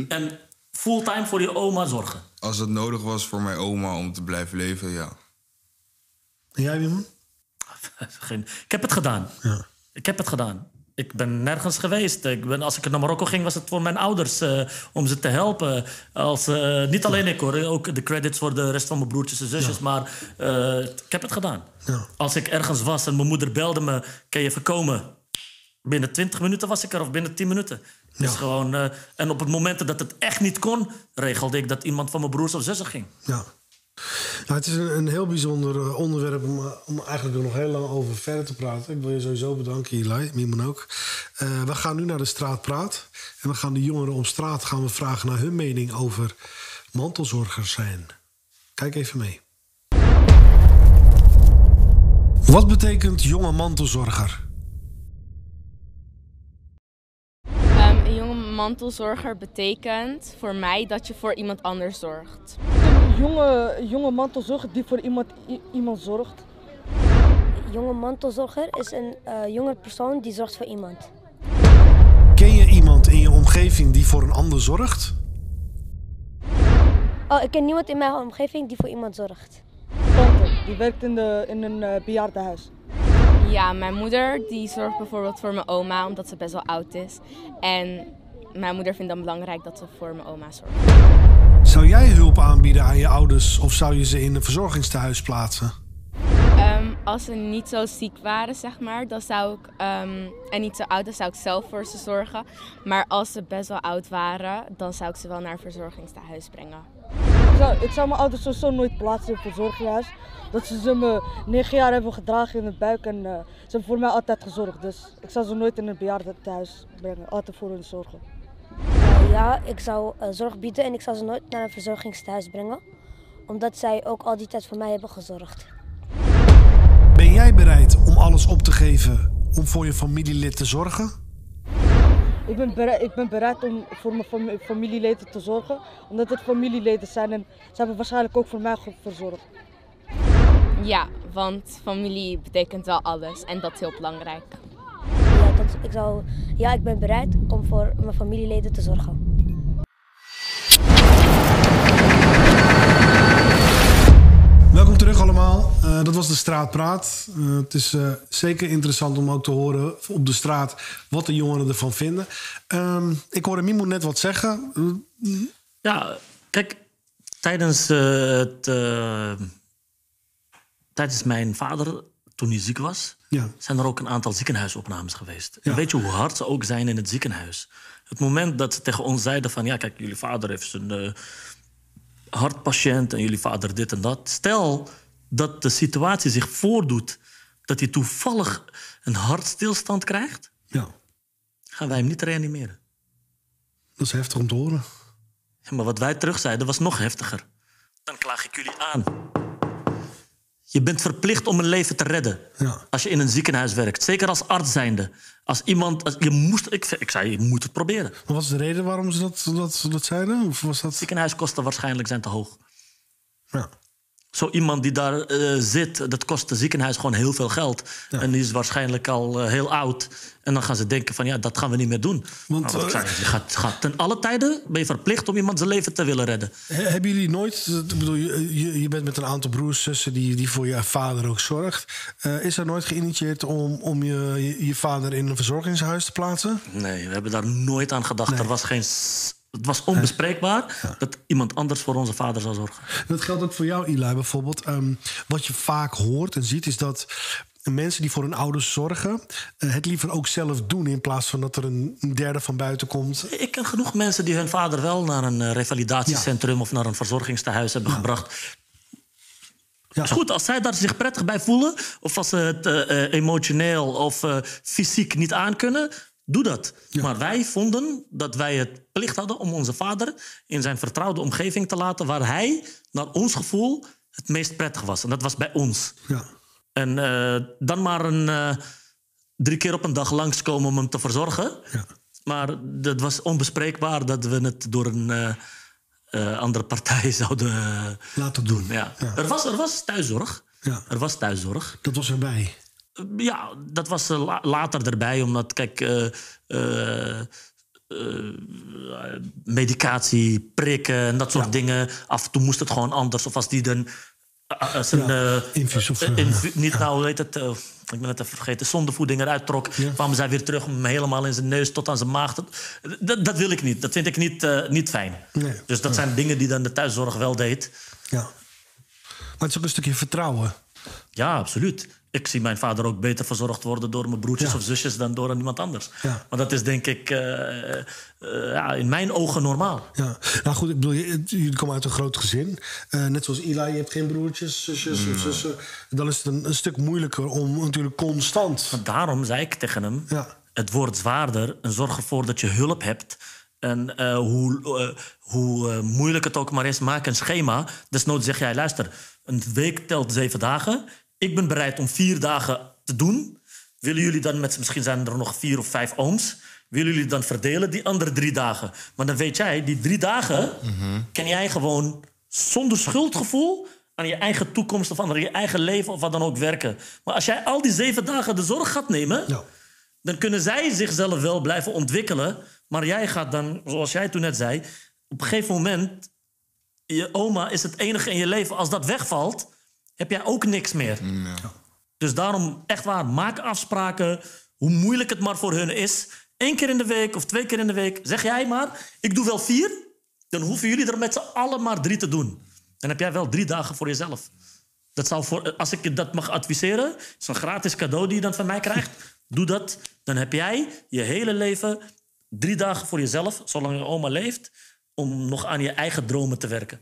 en fulltime voor je oma zorgen? Als het nodig was voor mijn oma om te blijven leven, ja. En jij, Wim? Geen- Ik heb het gedaan. Ja. Ik heb het gedaan. Ik ben nergens geweest. Ik ben, als ik naar Marokko ging, was het voor mijn ouders eh, om ze te helpen. Als, eh, niet alleen ik hoor, ook de credits voor de rest van mijn broertjes en zusjes. Maar eh, ik heb het gedaan. Ja. Als ik ergens was en mijn moeder belde me, kan je even komen? Binnen 20 minuten was ik er, of binnen 10 minuten. Dus gewoon, en op het moment dat het echt niet kon, regelde ik dat iemand van mijn broers of zussen ging. Ja. Nou, het is een, heel bijzonder eh, onderwerp om, eh, om eigenlijk er nog heel lang over verder te praten. Ik wil je sowieso bedanken, Eli, Mimon ook. Eh, we gaan nu naar de straatpraat. En we gaan de jongeren op straat gaan we vragen naar hun mening over mantelzorgers zijn. Kijk even mee. Wat betekent jonge mantelzorger? Ehm, een jonge mantelzorger betekent voor mij dat je voor iemand anders zorgt. Een jonge, jonge mantelzorger die voor iemand, iemand zorgt. jonge mantelzorger is een eh jonge persoon die zorgt voor iemand. Ken je iemand in je omgeving die voor een ander zorgt? Oh, ik ken niemand in mijn omgeving die voor iemand zorgt. Tante, die werkt in, de, in een eh, bejaardenhuis. Ja, mijn moeder die zorgt bijvoorbeeld voor mijn oma omdat ze best wel oud is. En mijn moeder vindt dan belangrijk dat ze voor mijn oma zorgt. Zou jij hulp aanbieden aan je ouders of zou je ze in een verzorgingstehuis plaatsen? Ehm, als ze niet zo ziek waren, zeg maar, dan zou ik, ehm, en niet zo oud, dan zou ik zelf voor ze zorgen. Maar als ze best wel oud waren, dan zou ik ze wel naar een verzorgingstehuis brengen. Ik zou, ik zou mijn ouders sowieso nooit plaatsen in een verzorginghuis. Dat ze ze me negen jaar hebben gedragen in de buik en eh, ze hebben voor mij altijd gezorgd. Dus ik zou ze nooit in een bejaardentehuis brengen, altijd voor hun zorgen. Ja, ik zou eh, zorg bieden en ik zou ze nooit naar een verzorgingstehuis brengen. Omdat zij ook al die tijd voor mij hebben gezorgd. Ben jij bereid om alles op te geven om voor je familielid te zorgen? Ik ben, bereid, ik ben bereid om voor mijn fami- familieleden te zorgen, omdat het familieleden zijn en ze hebben waarschijnlijk ook voor mij verzorgd. Ja, want familie betekent wel alles en dat is heel belangrijk. Ja, dat, ik, zou, ja, ik ben bereid om voor mijn familieleden te zorgen. Welkom terug allemaal. Eh, dat was de Straatpraat. Eh, het is eh, zeker interessant om ook te horen op de straat wat de jongeren ervan vinden. Ehm, ik hoorde Mimo net wat zeggen. Ja, kijk, tijdens, het, eh, tijdens mijn vader, toen hij ziek was, Ja. zijn er ook een aantal ziekenhuisopnames geweest. En weet je hoe hard ze ook zijn in het ziekenhuis? Het moment dat ze tegen ons zeiden van... ja, kijk, jullie vader heeft zijn eh, hartpatiënt en jullie vader dit en dat. Stel dat de situatie zich voordoet dat hij toevallig een hartstilstand krijgt... ja, gaan wij hem niet reanimeren. dat is heftig om te horen. Ja, maar wat wij terug zeiden was nog heftiger. Dan klaag ik jullie aan. Je bent verplicht om een leven te redden. Ja. Als je in een ziekenhuis werkt. Zeker als arts zijnde. Als iemand... Als, je moest, ik, ik zei, je moet het proberen. Wat was de reden waarom ze dat, dat, dat zeiden? Of was dat... Ziekenhuiskosten waarschijnlijk zijn te hoog. Ja. Zo iemand die daar eh, zit, dat kost het ziekenhuis gewoon heel veel geld. Ja. En die is waarschijnlijk al eh, heel oud. En dan gaan ze denken van ja, dat gaan we niet meer doen. Want, eh, zei, je gaat, gaat ten alle tijden ben je verplicht om iemand zijn leven te willen redden. He- Hebben jullie nooit, ik bedoel, je, je- bent met een aantal broers, zussen die, die voor je vader ook zorgt. Is er nooit geïnitieerd om, om je, je, vader in een verzorgingshuis te plaatsen? Nee, we hebben daar nooit aan gedacht. Er was geen, het was onbespreekbaar dat iemand anders voor onze vader zou zorgen. Dat geldt ook voor jou, Eli, bijvoorbeeld. Ehm, wat je vaak hoort en ziet is dat mensen die voor hun ouders zorgen... eh, het liever ook zelf doen in plaats van dat er een derde van buiten komt. Ik ken genoeg mensen die hun vader wel naar een eh, revalidatiecentrum of naar een verzorgingstehuis hebben gebracht. Ja. Is goed, als zij daar zich prettig bij voelen, of als ze het eh, emotioneel of fysiek niet aankunnen, doe dat. Maar wij vonden dat wij het plicht hadden om onze vader in zijn vertrouwde omgeving te laten, waar hij, naar ons gevoel, het meest prettig was. En dat was bij ons. Ja. En eh, dan maar een, eh, drie keer op een dag langskomen om hem te verzorgen. Ja. Maar dat was onbespreekbaar dat we het door een eh, andere partij zouden Laten doen. Ja. Er, was, er was thuiszorg. Ja. Er was thuiszorg. Dat was erbij. Ja, dat was eh, la- later erbij, omdat, kijk, eh, eh, medicatie, prikken en dat soort dingen. Af en toe moest het gewoon anders. Of als die dan. zijn, Ja, infuus of, infu- niet nou, hoe heet het? ik ben het even vergeten. Zondevoeding eruit trok. kwamen zij weer terug helemaal in zijn neus tot aan zijn maag. Dat, dat wil ik niet. Dat vind ik niet, niet fijn. Nee. Dus dat zijn dingen die dan de thuiszorg wel deed. Ja. Maar het is ook een stukje vertrouwen. Ja, absoluut. Ik zie mijn vader ook beter verzorgd worden door mijn broertjes Ja. of zusjes dan door iemand anders. Ja. Maar dat is denk ik eh, eh, ja, in mijn ogen normaal. Ja, nou goed, ik bedoel, jullie komen uit een groot gezin. Eh, net zoals Eli, je hebt geen broertjes, zusjes of zussen. Dan is het een, een stuk moeilijker om natuurlijk constant. Maar daarom zei ik tegen hem: Ja. het wordt zwaarder en zorg ervoor dat je hulp hebt. En hoe, hoe moeilijk het ook maar is, maak een schema. Desnoods zeg jij: luister, een week telt zeven dagen. Ik ben bereid om vier dagen te doen. Willen jullie dan met, misschien zijn er nog vier of vijf ooms. Willen jullie dan verdelen die andere drie dagen? Maar dan weet jij, die drie dagen kan jij gewoon zonder schuldgevoel aan je eigen toekomst of aan je eigen leven of wat dan ook werken. Maar als jij al die zeven dagen de zorg gaat nemen, Ja. dan kunnen zij zichzelf wel blijven ontwikkelen. Maar jij gaat dan, zoals jij toen net zei, op een gegeven moment, je oma is het enige in je leven. Als dat wegvalt, heb jij ook niks meer. Dus daarom, echt waar, maak afspraken. Hoe moeilijk het maar voor hun is. Eén keer in de week of twee keer in de week. Zeg jij maar, ik doe wel vier. Dan hoeven jullie er met z'n allen maar drie te doen. Dan heb jij wel drie dagen voor jezelf. Dat zal voor, als ik je dat mag adviseren, is een gratis cadeau die je dan van mij krijgt. Doe dat. Dan heb jij je hele leven drie dagen voor jezelf, zolang je oma leeft, om nog aan je eigen dromen te werken.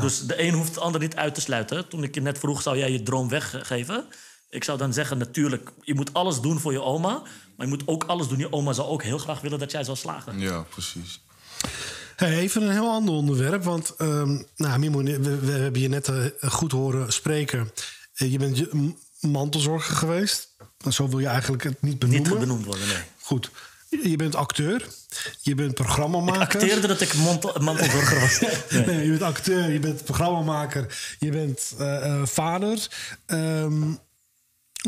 Dus de een hoeft de ander niet uit te sluiten. Toen ik je net vroeg, zou jij je droom weggeven? Ik zou dan zeggen, natuurlijk, je moet alles doen voor je oma. Maar je moet ook alles doen. Je oma zou ook heel graag willen dat jij zou slagen. Ja, precies. Hey, even een heel ander onderwerp. Want ehm, nou, Mimo, we, we hebben je net eh, goed horen spreken. Eh, je bent mantelzorger geweest. Zo wil je eigenlijk het niet benoemen. Niet benoemd worden, nee. Goed. Je bent acteur. Je bent programmamaker. Acteerde dat ik mantel, mantelzorger was. Nee. Nee, je bent acteur, je bent programmamaker, je bent eh, eh, vader. Ehm,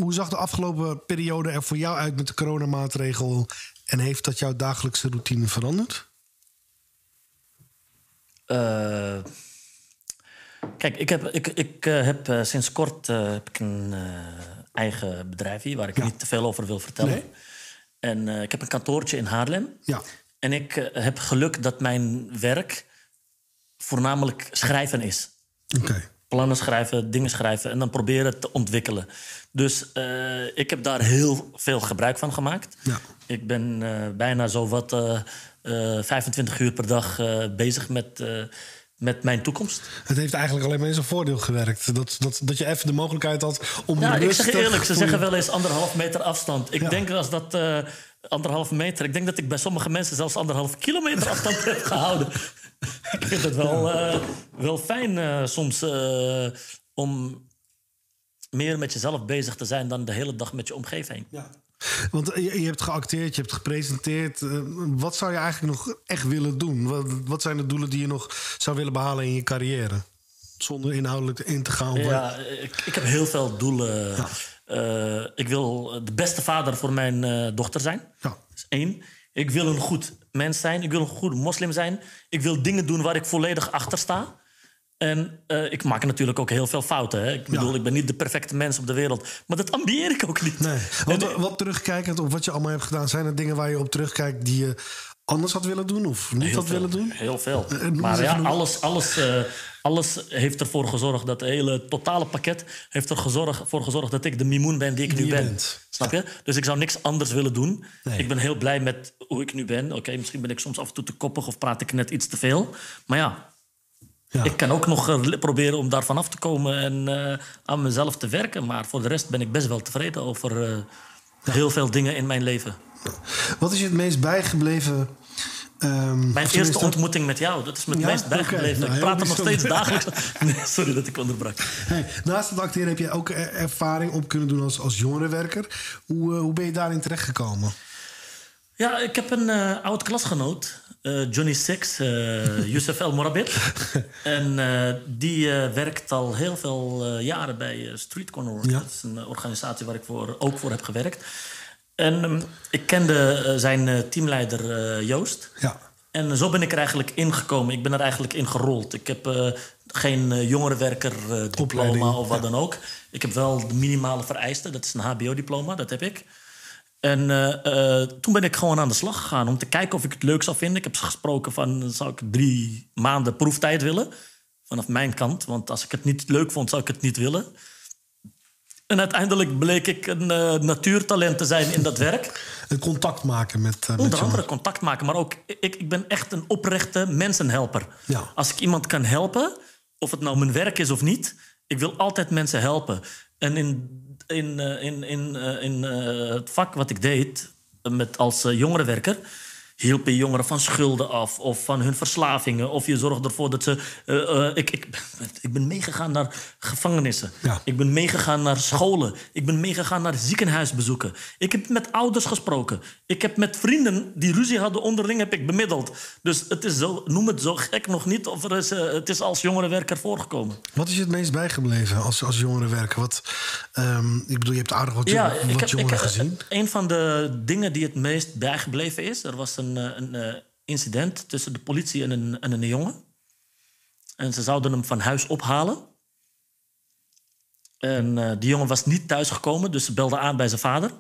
hoe zag de afgelopen periode er voor jou uit met de coronamaatregel? En heeft dat jouw dagelijkse routine veranderd? Eh, kijk, ik heb, ik, ik, heb sinds kort heb ik een eigen bedrijfje waar ik niet te veel over wil vertellen. Nee. En eh, ik heb een kantoortje in Haarlem. Ja. En ik eh, heb geluk dat mijn werk voornamelijk schrijven is. Oké. Plannen schrijven, dingen schrijven en dan proberen te ontwikkelen. Dus eh, ik heb daar heel veel gebruik van gemaakt. Ja. Ik ben bijna zo wat eh, eh, 25 uur per dag bezig met, met mijn toekomst. Het heeft eigenlijk alleen maar in zijn voordeel gewerkt. Dat, dat, dat je even de mogelijkheid had om Ja, ik rustig zeg eerlijk, ze zeggen wel eens anderhalf meter afstand. Ik Ja. denk als dat eh anderhalf meter... Ik denk dat ik bij sommige mensen zelfs anderhalf kilometer afstand heb gehouden. ik vind het wel, eh, wel fijn eh, soms om meer met jezelf bezig te zijn... dan de hele dag met je omgeving. Ja. Want je, je hebt geacteerd, je hebt gepresenteerd. Eh, wat zou je eigenlijk nog echt willen doen? Wat, wat zijn de doelen die je nog zou willen behalen in je carrière? Zonder inhoudelijk in te gaan. Ja, ik, ik heb heel veel doelen. Eh, ik wil de beste vader voor mijn eh, dochter zijn. Ja. Dat is één. Ik wil een goed mens zijn. Ik wil een goede moslim zijn. Ik wil dingen doen waar ik volledig achter sta. En eh, ik maak natuurlijk ook heel veel fouten. Hè? Ik bedoel, ik ben niet de perfecte mens op de wereld. Maar dat ambieer ik ook niet. Nee. Wat, wat terugkijkend op wat je allemaal hebt gedaan, zijn er dingen waar je op terugkijkt die je anders had willen doen of niet Heel had veel, willen doen? Heel veel. Eh, noem maar ja, alles, alles, eh, alles heeft ervoor gezorgd dat het hele totale pakket heeft er gezorgd, voor gezorgd dat ik de mimoen ben die ik Die nu ben. bent. Snap je? Dus ik zou niks anders willen doen. Nee. Ik ben heel blij met hoe ik nu ben. Oké, misschien ben ik soms af en toe te koppig of praat ik net iets te veel. Maar ja, Ja. ik kan ook nog eh, proberen om daarvan af te komen en eh, aan mezelf te werken. Maar voor de rest ben ik best wel tevreden over eh, heel veel dingen in mijn leven. Wat is je het meest bijgebleven? ehm, Mijn eerste ontmoeting met jou, dat is me het Ja? meest bijgebleven. Oké, nou, ik praat er nog steeds dagelijks Nee, sorry dat ik onderbrak. Hey, naast het acteren heb je ook er- ervaring op kunnen doen als, als jongerenwerker. Hoe, hoe ben je daarin terechtgekomen? Ja, ik heb een eh, oud klasgenoot, eh, Johnny Six, eh Youssef El Morabit. en die werkt al heel veel jaren bij Street Corner. Ja. Dat is een organisatie waar ik voor, ook voor heb gewerkt. En ehm, ik kende zijn teamleider Joost. Ja. En zo ben ik er eigenlijk ingekomen. Ik ben er eigenlijk in gerold. Ik heb geen jongerenwerker diploma Opleiding, of wat ja. dan ook. Ik heb wel de minimale vereisten. Dat is een HBO-diploma, dat heb ik. En eh, eh, toen ben ik gewoon aan de slag gegaan om te kijken of ik het leuk zou vinden. Ik heb gesproken van, zou ik drie maanden proeftijd willen? Vanaf mijn kant, want als ik het niet leuk vond, zou ik het niet willen. En uiteindelijk bleek ik een eh, natuurtalent te zijn in dat werk. Het contact maken met, met Onder andere contact maken, maar ook ik, ik ben echt een oprechte mensenhelper. Ja. Als ik iemand kan helpen, of het nou mijn werk is of niet, ik wil altijd mensen helpen. En in, in, eh, in, in, eh, in eh, het vak wat ik deed met als jongerenwerker. Hielp je jongeren van schulden af of van hun verslavingen. Of je zorgt ervoor dat ze. eh, eh, ik, ik, ik ben meegegaan naar gevangenissen. Ja. Ik ben meegegaan naar scholen. Ik ben meegegaan naar ziekenhuisbezoeken. Ik heb met ouders gesproken. Ik heb met vrienden die ruzie hadden onderling heb ik bemiddeld. Dus het is zo, noem het zo gek nog niet. Of er is, eh, het is als jongerenwerker voorgekomen. Wat is je het meest bijgebleven als, als jongerenwerker? Wat, ehm, ik bedoel, je hebt aardig wat, Ja, wat ik heb, jongeren heb- gezien. een van de dingen die het meest bijgebleven is... er was een, eh, een eh, incident tussen de politie en een, en een jongen. En ze zouden hem van huis ophalen. En eh, die jongen was niet thuisgekomen, dus ze belden aan bij zijn vader.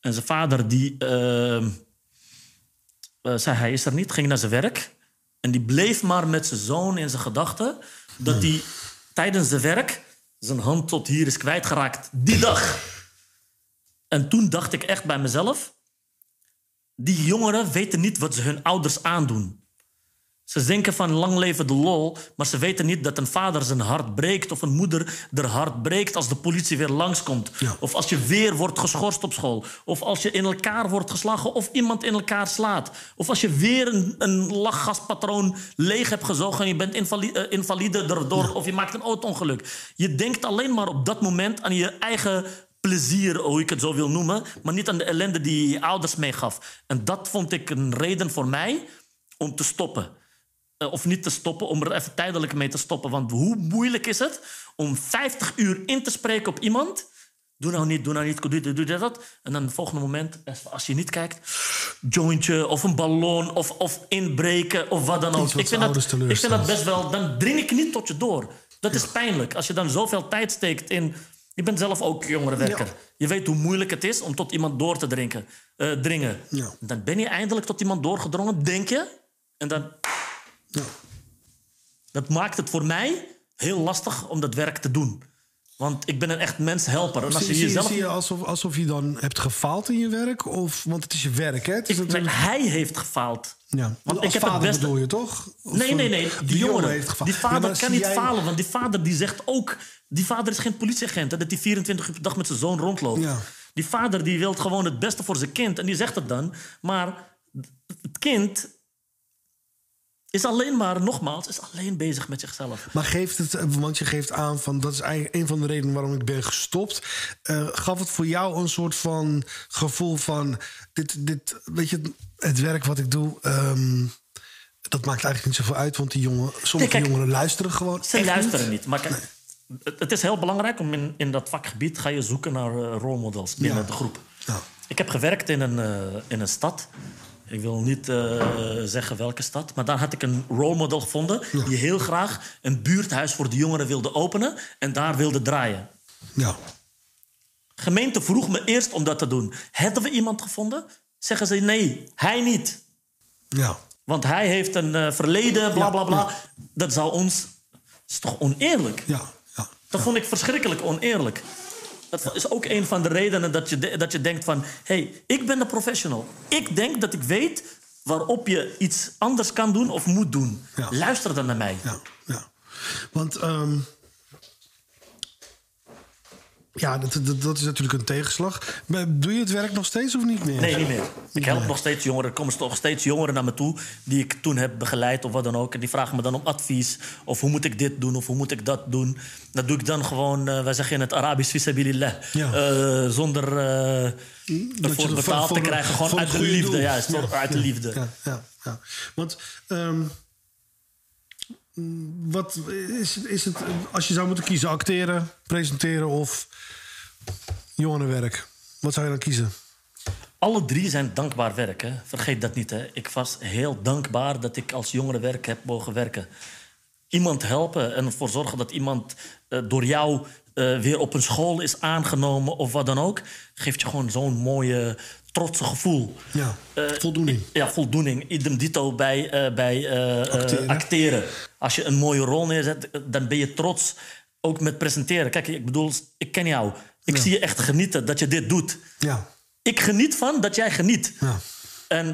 En zijn vader die, eh, eh, zei hij is er niet, ging naar zijn werk. En die bleef maar met zijn zoon in zijn gedachten... dat hij tijdens zijn werk zijn hand tot hier is kwijtgeraakt. Die dag. En toen dacht ik echt bij mezelf... die jongeren weten niet wat ze hun ouders aandoen. Ze denken van lang leven de lol, maar ze weten niet dat een vader zijn hart breekt of een moeder haar hart breekt als de politie weer langskomt. Ja. Of als je weer wordt geschorst op school. Of als je in elkaar wordt geslagen of iemand in elkaar slaat. Of als je weer een, een lachgaspatroon leeg hebt gezogen en je bent invali- eh, invalide daardoor of je maakt een auto-ongeluk. Je denkt alleen maar op dat moment aan je eigen plezier, hoe ik het zo wil noemen, maar niet aan de ellende die ouders meegaf. En dat vond ik een reden voor mij om te stoppen. Eh, of niet te stoppen, om er even tijdelijk mee te stoppen. Want hoe moeilijk is het om 50 uur in te spreken op iemand? Doe nou niet, doe nou niet, doe dit, doe dat. En dan het volgende moment, als- als je niet kijkt... jointje of een ballon of, of inbreken of wat dan ook. Wat Ik vind, dat, ik vind dat best wel... Dan dring ik niet tot je door. Dat is pijnlijk. Als je dan zoveel tijd steekt in... Je bent zelf ook jongerenwerker. Ja. Je weet hoe moeilijk het is om tot iemand door te drinken, eh, dringen. Ja. Dan ben je eindelijk tot iemand doorgedrongen, denk je. En dan Ja. dat maakt het voor mij heel lastig om dat werk te doen. Want ik ben een echt menshelper. En als je Zie, jezelf... zie je alsof, alsof je dan hebt gefaald in je werk? Of, want het is je werk, hè? Het is Ik- nee, natuurlijk- hij heeft gefaald. ja. Want als ik heb het bedoel je toch? Of, Nee, nee, eh, nee. Die Die jongen heeft gefaald. Die vader kan niet jij- falen. Want die vader die zegt ook... Die vader is geen politieagent. Hè, dat hij 24 uur per dag met zijn zoon rondloopt. Ja. Die vader die wil gewoon het beste voor zijn kind. En die zegt het dan. Maar het kind is alleen maar, nogmaals, is alleen bezig met zichzelf. Maar geeft het, want je geeft aan van dat is eigenlijk een van de redenen waarom ik ben gestopt. Eh, gaf het voor jou een soort van gevoel van dit, dit weet je, het werk wat ik doe, ehm, dat maakt eigenlijk niet zoveel uit, want die jongen, sommige kijk, jongeren luisteren gewoon. Ze luisteren niet. Maar kijk, het, het is heel belangrijk om in, in dat vakgebied ga je zoeken naar uh, rolmodels binnen Ja. de groep. Ja. Ik heb gewerkt in een, eh, in een stad. Ik wil niet eh, zeggen welke stad, maar daar had ik een rolmodel gevonden die heel graag een buurthuis voor de jongeren wilde openen en daar wilde draaien. Ja. Gemeente vroeg me eerst om dat te doen. Hebben we iemand gevonden? Zeggen ze nee, hij niet. Ja. Want hij heeft een eh, verleden, bla bla bla. Dat zou ons. is toch oneerlijk? Ja. Ja. Dat vond ik verschrikkelijk oneerlijk. Dat is ook een van de redenen dat je, de- dat je denkt van... hé, hey, ik ben de professional. Ik denk dat ik weet waarop je iets anders kan doen of moet doen. Ja. Luister dan naar mij. Ja, ja. Want ehm, ja, dat, dat, dat is natuurlijk een tegenslag. Maar doe je het werk nog steeds of niet meer? Nee, niet meer. Ik help nog steeds jongeren. Er komen nog steeds jongeren naar me toe... die ik toen heb begeleid of wat dan ook. En die vragen me dan om advies. Of hoe moet ik dit doen of hoe moet ik dat doen. Dat doe ik dan gewoon, eh, wij zeggen in het Arabisch... fisabilillah. Ja. Eh, zonder Dat ervoor betaald te krijgen. Gewoon uit de liefde. Juist, voor- uit de liefde. Ja, ja, ja. Want ehm, wat is, is het, als je zou moeten kiezen, acteren, presenteren of jongerenwerk? Wat zou je dan kiezen? Alle drie zijn dankbaar werk. Hè? Vergeet dat niet. Hè? Ik was heel dankbaar dat ik als jongerenwerk heb mogen werken. Iemand helpen en ervoor zorgen dat iemand eh, door jou eh, weer op een school is aangenomen of wat dan ook, geeft je gewoon zo'n mooie, trotse gevoel. Ja, Eh, voldoening. Ja, voldoening. Idem dito bij, eh, bij eh, Acteren. acteren. Als je een mooie rol neerzet, dan ben je trots. Ook met presenteren. Kijk, ik bedoel, ik ken jou. Ik zie je echt genieten dat je dit doet. Ja, Ik geniet van dat jij geniet. ja. En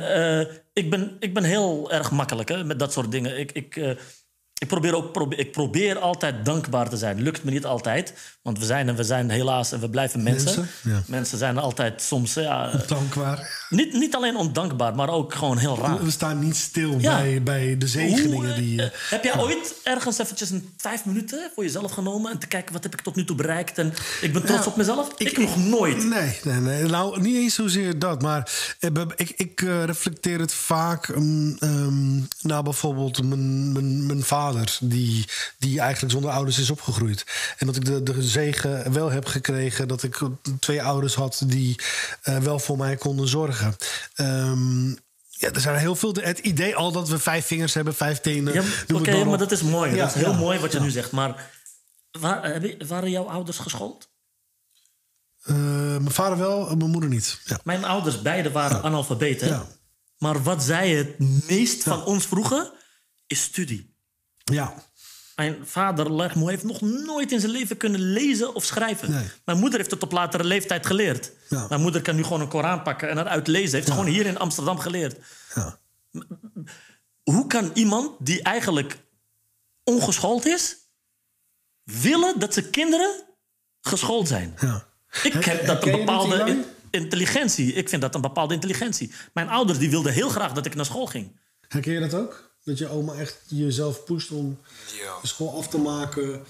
ik, ben, ik ben heel erg makkelijk hè, met dat soort dingen. Ik, ik, ik, probeer ook, ik probeer altijd dankbaar te zijn. Lukt me niet altijd. Want we zijn en we zijn helaas en we blijven mensen. Mensen, ja. Mensen zijn altijd soms... Ja, eh, Dankbaar. niet, niet alleen ondankbaar, maar ook gewoon heel raar. We staan niet stil Ja. bij, bij de zegeningen eh, die... eh, heb jij ooit ergens eventjes een vijf minuten voor jezelf genomen... en te kijken wat heb ik tot nu toe bereikt en ik ben trots op mezelf? Ik, ik- nog nooit. Nee, nee, nee. Nou, niet eens zozeer dat. Maar ik, ik reflecteer het vaak um, um, naar bijvoorbeeld mijn, mijn, mijn vader... Die, die eigenlijk zonder ouders is opgegroeid. En dat ik de, de zegen wel heb gekregen... dat ik twee ouders had die eh, wel voor mij konden zorgen. Ehm, ja, er zijn heel veel... Het idee al dat we vijf vingers hebben, vijf tenen... Ja, Oké, maar dat is mooi. Ja, dat is heel ja, mooi wat je nu zegt. Maar waar, waren jouw ouders geschoold? Eh, mijn vader wel, mijn moeder niet. Ja. Mijn ouders beide waren analfabeten. Ja. Maar wat zij het meest van ons vroegen, is studie. Ja. Mijn vader Legmo heeft nog nooit in zijn leven kunnen lezen of schrijven. Nee. Mijn moeder heeft het op latere leeftijd geleerd. Ja. Mijn moeder kan nu gewoon een Koran pakken en eruit lezen. Heeft ze gewoon hier in Amsterdam geleerd. ja. hoe kan iemand die eigenlijk ongeschoold is, willen dat zijn kinderen geschoold zijn? Ja. Ik heb dat een bepaalde intelligentie. Ik vind dat een bepaalde intelligentie. Mijn ouders die wilden heel graag dat ik naar school ging. Herken je dat ook? Dat je oma echt jezelf pusht om Ja. de school af te maken.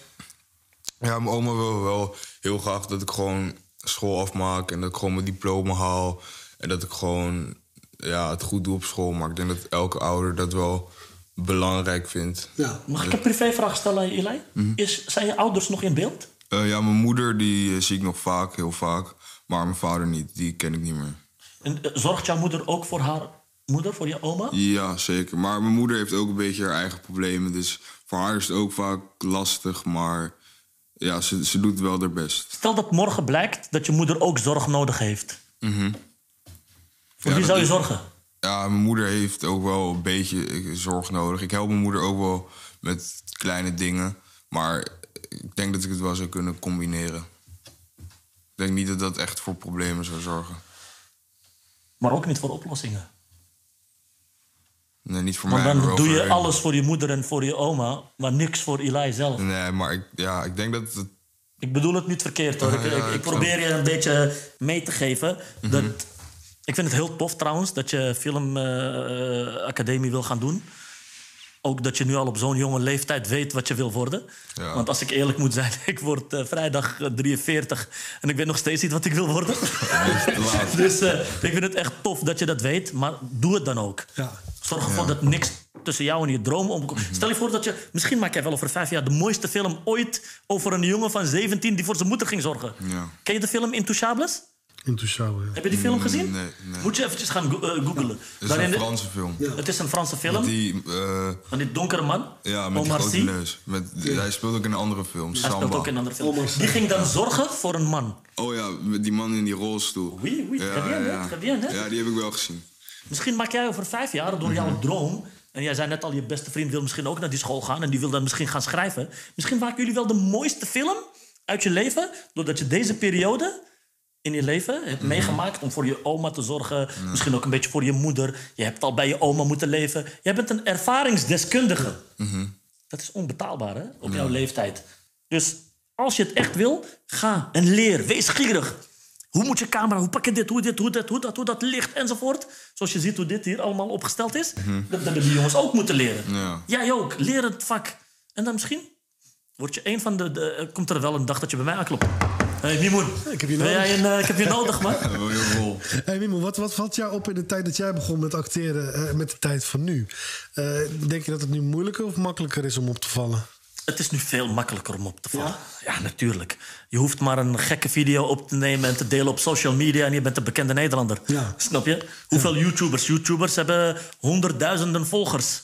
Ja, mijn oma wil wel heel graag dat ik gewoon school afmaak en dat ik gewoon mijn diploma haal. En dat ik gewoon ja, het goed doe op school. Maar ik denk dat elke ouder dat wel belangrijk vindt. Ja. Mag ik een privévraag stellen aan je, Eli? Mhm. Is, zijn je ouders nog in beeld? Eh, ja, mijn moeder die eh, zie ik nog vaak, heel vaak. Maar mijn vader niet, die ken ik niet meer. En, eh, zorgt jouw moeder ook voor haar moeder, voor je oma? Ja, zeker. Maar mijn moeder heeft ook een beetje haar eigen problemen. Dus voor haar is het ook vaak lastig. Maar ja, ze, ze doet wel haar best. Stel dat morgen blijkt dat je moeder ook zorg nodig heeft. Voor Mhm. Ja, wie zou je zorgen? Ja, mijn moeder heeft ook wel een beetje eh, zorg nodig. Ik help mijn moeder ook wel met kleine dingen. Maar ik denk dat ik het wel zou kunnen combineren. Ik denk niet dat dat echt voor problemen zou zorgen. Maar ook niet voor oplossingen. Niet voor Want mij. maar dan doe je hun. alles voor je moeder en voor je oma, maar niks voor Eli zelf. Nee, maar ik, ja, ik denk dat het... Ik bedoel het niet verkeerd hoor. Ik, Ja, ik, ik ik probeer je een beetje mee te geven. Mhm. Dat, ik vind het heel tof trouwens dat je filmacademie wil gaan doen. Ook dat je nu al op zo'n jonge leeftijd weet wat je wil worden. Ja. Want als ik eerlijk moet zijn, ik word eh, vrijdag eh, 43 en ik weet nog steeds niet wat ik wil worden. dus eh, ik vind het echt tof dat je dat weet, maar doe het dan ook. Ja. Zorg ervoor dat niks tussen jou en je droom omkomt. Mhm. Stel je voor dat je... Misschien maak jij wel over vijf jaar de mooiste film ooit... over een jongen van 17 die voor zijn moeder ging zorgen. Ja. Ken je de film Intouchables? Intouchable, ja. Heb je die film gezien? nee, nee. Moet je eventjes gaan go- eh, googlen. Het is een Franse film. Het is een Franse film Die, eh, van die donkere man. ja, met die Omar neus. Met, Hij speelt ook in een andere film, Hij Samba. speelt ook in een andere film. Die ging dan zorgen voor een man. Oh ja, met die man in die rolstoel. Oui, oui, très bien, hè? Très bien, hè? Ja, die heb ik wel gezien. Misschien maak jij over vijf jaar door jouw droom. En jij zei net al, je beste vriend wil misschien ook naar die school gaan. En die wil dan misschien gaan schrijven. Misschien maken jullie wel de mooiste film uit je leven. Doordat je deze periode in je leven hebt meegemaakt. Om voor je oma te zorgen. Misschien ook een beetje voor je moeder. Je hebt al bij je oma moeten leven. Jij bent een ervaringsdeskundige. Dat is onbetaalbaar, hè? Op jouw leeftijd. Dus als je het echt wil, ga en leer. Wees gierig. Hoe moet je camera, hoe pak je dit, hoe dit, hoe dat, hoe dat, hoe dat licht enzovoort. Zoals je ziet hoe dit hier allemaal opgesteld is. Dat hebben die jongens ook moeten leren. Ja. Jij ook, leer het vak. En dan misschien word je een van de, de... Komt er wel een dag dat je bij mij aanklopt. Hé, hey, Mimoen. Ik heb je nodig. jij een, eh, ik heb je nodig, man. Rol. Hey Mimo, wat, wat valt jou op in de tijd dat jij begon met acteren eh, met de tijd van nu? Eh, denk je dat het nu moeilijker of makkelijker is om op te vallen? Het is nu veel makkelijker om op te vallen. Ja? natuurlijk. Je hoeft maar een gekke video op te nemen en te delen op social media... en je bent een bekende Nederlander. Ja. Snap je? Hoeveel YouTubers? YouTubers hebben honderdduizenden volgers.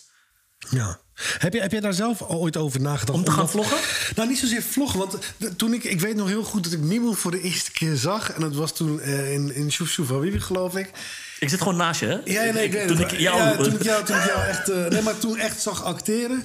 Ja. Heb je, heb je daar zelf ooit over nagedacht? Om te gaan vloggen? Nou, niet zozeer vloggen. Want toen ik, ik weet nog heel goed dat ik Mimo voor de eerste keer zag. En dat was toen eh, in, in Shoef Shoef Habibi, geloof ik. Ik zit gewoon naast je, hè? Ja, nee, ik weet Toen ik jou... Ja, toen ik jou, toen ik jou echt, eh, nee, maar toen echt zag acteren.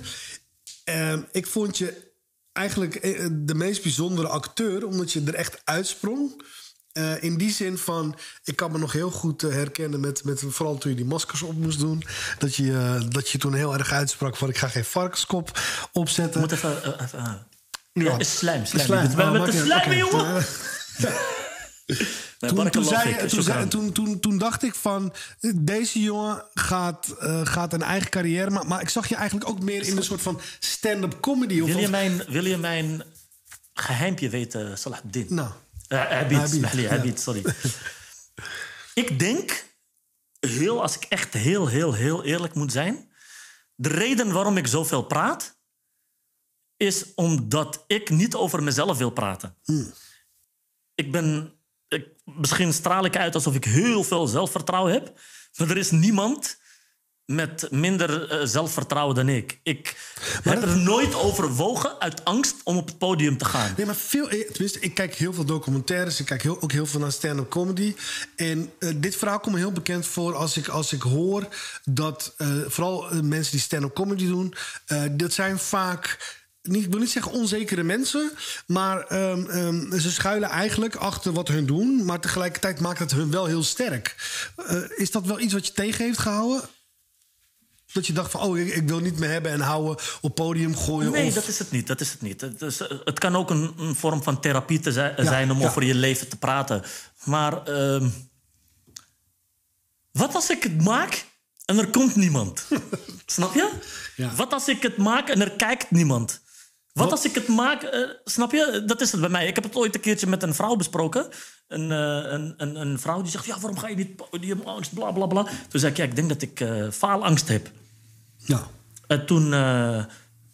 Ehm, ik vond je eigenlijk eh, de meest bijzondere acteur, omdat je er echt uitsprong. Eh, in die zin van, ik kan me nog heel goed eh, herkennen met, met vooral toen je die maskers op moest doen. Dat je, eh, dat je toen heel erg uitsprak van ik ga geen varkenskop opzetten. moet even... eh, eh. Ja. Slijm, slijm. Slijm. Oh, met de uit. slijm, jongen! Toen, toen, zei, toen, zei- toen, toen, toen dacht ik van, deze jongen gaat, eh, gaat een eigen carrière maken. Maar ik zag je eigenlijk ook meer in een soort van stand-up comedy. Of, Wil je of- mijn, wil je mijn geheimpje weten, Salahuddin? Nou, Uh, Abid, Abid, Smahli, ja. Abid, sorry. ik denk, heel, als ik echt heel, heel, heel eerlijk moet zijn... de reden waarom ik zoveel praat... is omdat ik niet over mezelf wil praten. Ik ben... Misschien straal ik uit alsof ik heel veel zelfvertrouwen heb... maar er is niemand met minder eh, zelfvertrouwen dan ik. Ik heb er nooit overwogen uit angst om op het podium te gaan. Nee, maar veel, eh, tenminste, ik kijk heel veel documentaires. Ik kijk heel, ook heel veel naar stand-up comedy. En eh, dit verhaal komt me heel bekend voor als ik, als ik hoor dat vooral mensen die stand-up comedy doen, dat zijn vaak. Niet, ik wil niet zeggen onzekere mensen, maar ehm, ehm, ze schuilen eigenlijk achter wat hun doen. Maar tegelijkertijd maakt het hun wel heel sterk. Eh, is dat wel iets wat je tegen heeft gehouden? Dat je dacht van, oh, ik, ik wil niet meer hebben en houden, op podium gooien? Nee, of... dat is het niet. Dat is het, niet. Het, is, het kan ook een, een vorm van therapie te zijn, zijn om ja. over je leven te praten. Maar ehm, wat als ik het maak en er komt niemand? snap je? Ja. Wat als ik het maak en er kijkt niemand? Wat, als ik het maak, eh, snap je? Dat is het bij mij. Ik heb het ooit een keertje met een vrouw besproken. Een, eh, een, een, een vrouw die zegt, ja, waarom ga je niet podium, angst, bla bla bla. Toen zei ik, ja, ik denk dat ik eh, faalangst heb. Ja. En toen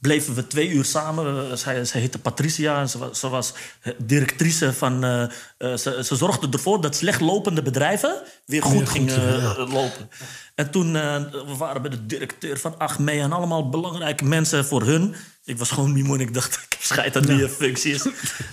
bleven we twee uur samen. Eh, Zij, zij heette Patricia en ze was, ze was eh, directrice van... eh, ze, ze zorgde ervoor dat slecht lopende bedrijven weer goed, goed gingen ja. lopen. En toen we waren bij de directeur van Achmea... en allemaal belangrijke mensen voor hun. Ik was gewoon Mimo en ik dacht, ik heb scheid aan die eh, functies.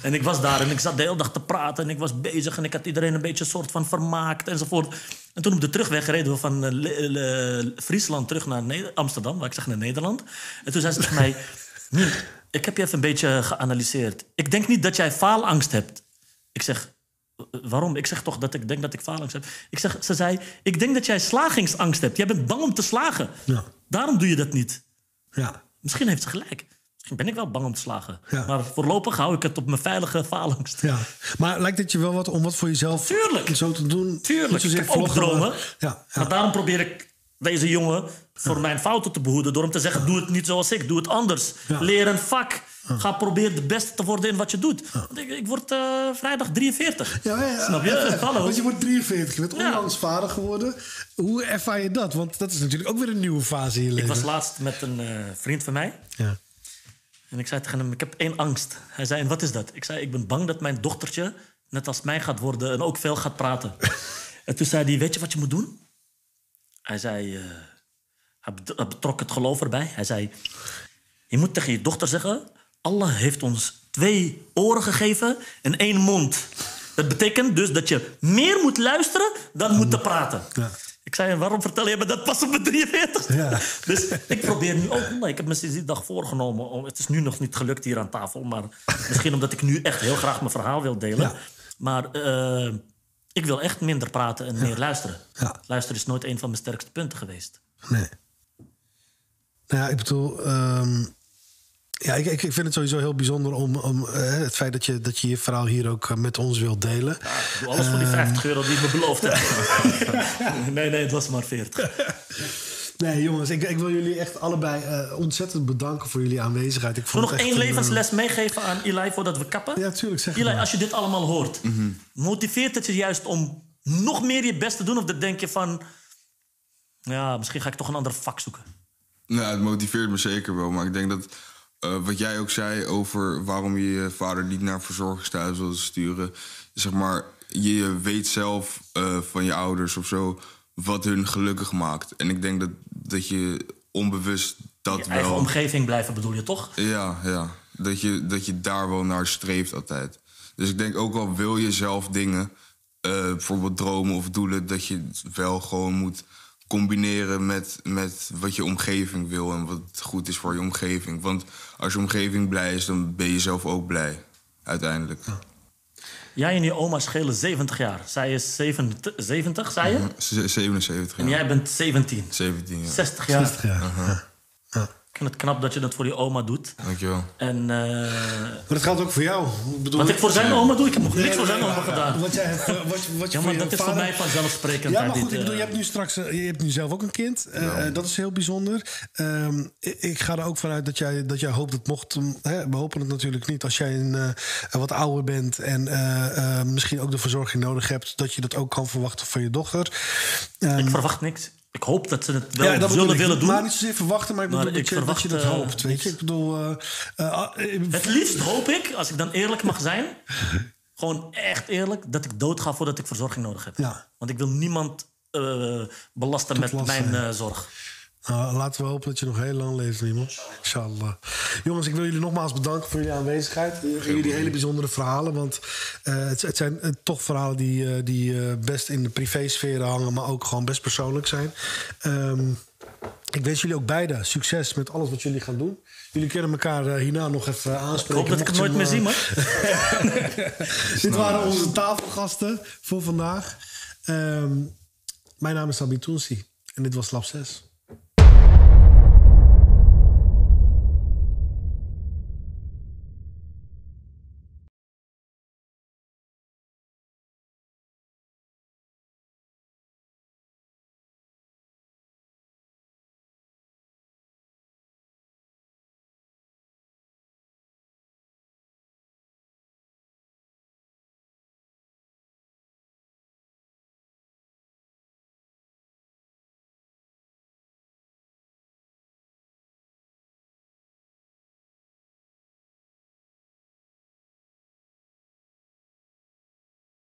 en ik was daar en ik zat de hele dag te praten... en ik was bezig en ik had iedereen een beetje een soort van vermaakt enzovoort. En toen op de terugweg reden we van eh, Le- Le- Friesland terug naar Amsterdam... waar ik zeg naar Nederland. En toen zei ze tegen mij... "Miem, ik heb je even een beetje geanalyseerd. Ik denk niet dat jij faalangst hebt. Ik zeg, "Eh, waarom? Ik zeg toch dat ik denk dat ik faalangst heb. Ik zeg, ze zei, ik denk dat jij slagingsangst hebt. Jij bent bang om te slagen. Ja. Daarom doe je dat niet. Ja. Misschien heeft ze gelijk. Misschien ben ik wel bang om te slagen. Ja. Maar voorlopig hou ik het op mijn veilige faalangst. ja. Maar lijkt het je wel wat om wat voor jezelf Tuurlijk. zo te doen? Tuurlijk, ik heb ook vloggen, maar- dromen. Ja, ja. Maar daarom probeer ik deze jongen voor mijn fouten te behoeden... door hem te zeggen, doe het niet zoals ik, doe het anders. Ja. Leer een vak. Ga proberen de beste te worden in wat je doet. Ik, ik word eh, vrijdag 43. Ja, ja, ja. Snap je? Hallo. Want je wordt 43, je bent Ja. onlangs vader geworden. Hoe ervaar je dat? Want dat is natuurlijk ook weer een nieuwe fase in je Ik leven. was laatst met een eh, vriend van mij. Ja. En ik zei tegen hem, ik heb één angst. Hij zei, en wat is dat? Ik zei, ik ben bang dat mijn dochtertje net als mij gaat worden... en ook veel gaat praten. en toen zei hij, weet je wat je moet doen? Hij zei, eh, hij bet- hij betrok het geloof erbij. Hij zei, je moet tegen je dochter zeggen... Allah heeft ons twee oren gegeven en één mond. Dat betekent dus dat je meer moet luisteren dan moet te praten. Ja. Ik zei, waarom vertel je me dat pas op mijn 43? Ja. Dus ik probeer nu ook... Nee, ik heb me sinds die dag voorgenomen. Om, het is nu nog niet gelukt hier aan tafel. Maar misschien omdat ik nu echt heel graag mijn verhaal wil delen. Ja. Maar eh, ik wil echt minder praten en meer luisteren. Ja. Luisteren is nooit een van mijn sterkste punten geweest. Nee. Nou ja, ik bedoel... ehm, ja, ik, ik vind het sowieso heel bijzonder om, om eh, het feit dat je, dat je je verhaal hier ook eh, met ons wilt delen. Ik doe alles voor die 50 euro die ik me beloofd heb. nee, nee, het was maar 40. Nee, jongens, ik, ik wil jullie echt allebei eh, ontzettend bedanken voor jullie aanwezigheid. Ik vond nog één een, eh, levensles meegeven aan Eli voordat we kappen. Ja, tuurlijk, zeg Eli, maar. als je dit allemaal hoort, motiveert het je juist om nog meer je best te doen? Of dan denk je van, ja, misschien ga ik toch een ander vak zoeken? Nou, het motiveert me zeker wel. Maar ik denk dat eh, wat jij ook zei over waarom je je vader niet naar verzorgingstehuis wil sturen. Zeg maar, je weet zelf eh, van je ouders of zo wat hun gelukkig maakt. En ik denk dat, dat je onbewust dat Je eigen wel. omgeving blijven bedoel je toch? Ja, ja. Dat je, dat je daar wel naar streeft altijd. Dus ik denk ook al wil je zelf dingen, eh, bijvoorbeeld dromen of doelen, dat je wel gewoon moet combineren met, met wat je omgeving wil en wat goed is voor je omgeving. Want als je omgeving blij is, dan ben je zelf ook blij. Uiteindelijk. Jij en je oma schelen 70 jaar. Zij is 70, 70 zei je? Z- 77 En jaar. jij bent 17. 17 jaar. 60 jaar. 60 jaar. ja. Ik vind het knap dat je dat voor je oma doet. Dankjewel. En eh, Maar dat geldt ook voor jou. Ik bedoel, wat ik voor zijn oma doe, ik heb nog niks voor zijn oma gedaan. Wat, jij eh, wat, je- wat je Ja, voor maar dat is voor mij vanzelfsprekend. Ja, maar goed, ik bedoel, je hebt nu straks, eh, je hebt nu zelf ook een kind. Eh, eh, dat is heel bijzonder. Ehm, ik, ga er ook vanuit dat jij, dat jij hoopt het mocht. um, Hè, we hopen het natuurlijk niet als jij een, eh, wat ouder bent en eh, eh, misschien ook de verzorging nodig hebt, dat je dat ook kan verwachten van je dochter. Ehm, Ik verwacht niks. Ik hoop dat ze het wel ja, zullen ik. willen doen. Maar niet zozeer verwachten, maar ik Maar dat, ik je, dat je dat verwacht, eh, hoopt. Weet je? Ik bedoel, eh, eh, ah, Het liefst hoop ik, als ik dan eerlijk mag zijn... gewoon echt eerlijk, dat ik doodga voordat ik verzorging nodig heb. Ja. Want ik wil niemand belasten met mijn zorg. Nou, laten we hopen dat je nog heel lang leeft, iemand. Inshallah. Jongens, ik wil jullie nogmaals bedanken voor jullie aanwezigheid. Voor jullie hele bijzondere verhalen. Want eh, het, het zijn eh, toch verhalen die, eh, die best in de privésfeer hangen... maar ook gewoon best persoonlijk zijn. Ehm, ik wens jullie ook beide succes met alles wat jullie gaan doen. Jullie kunnen elkaar hierna nog even Ik aanspreken. hoop dat ik het nooit meer zie, man. Dit waren onze tafelgasten voor vandaag. Ehm, mijn naam is Sabi Toensi en dit was Lab 6.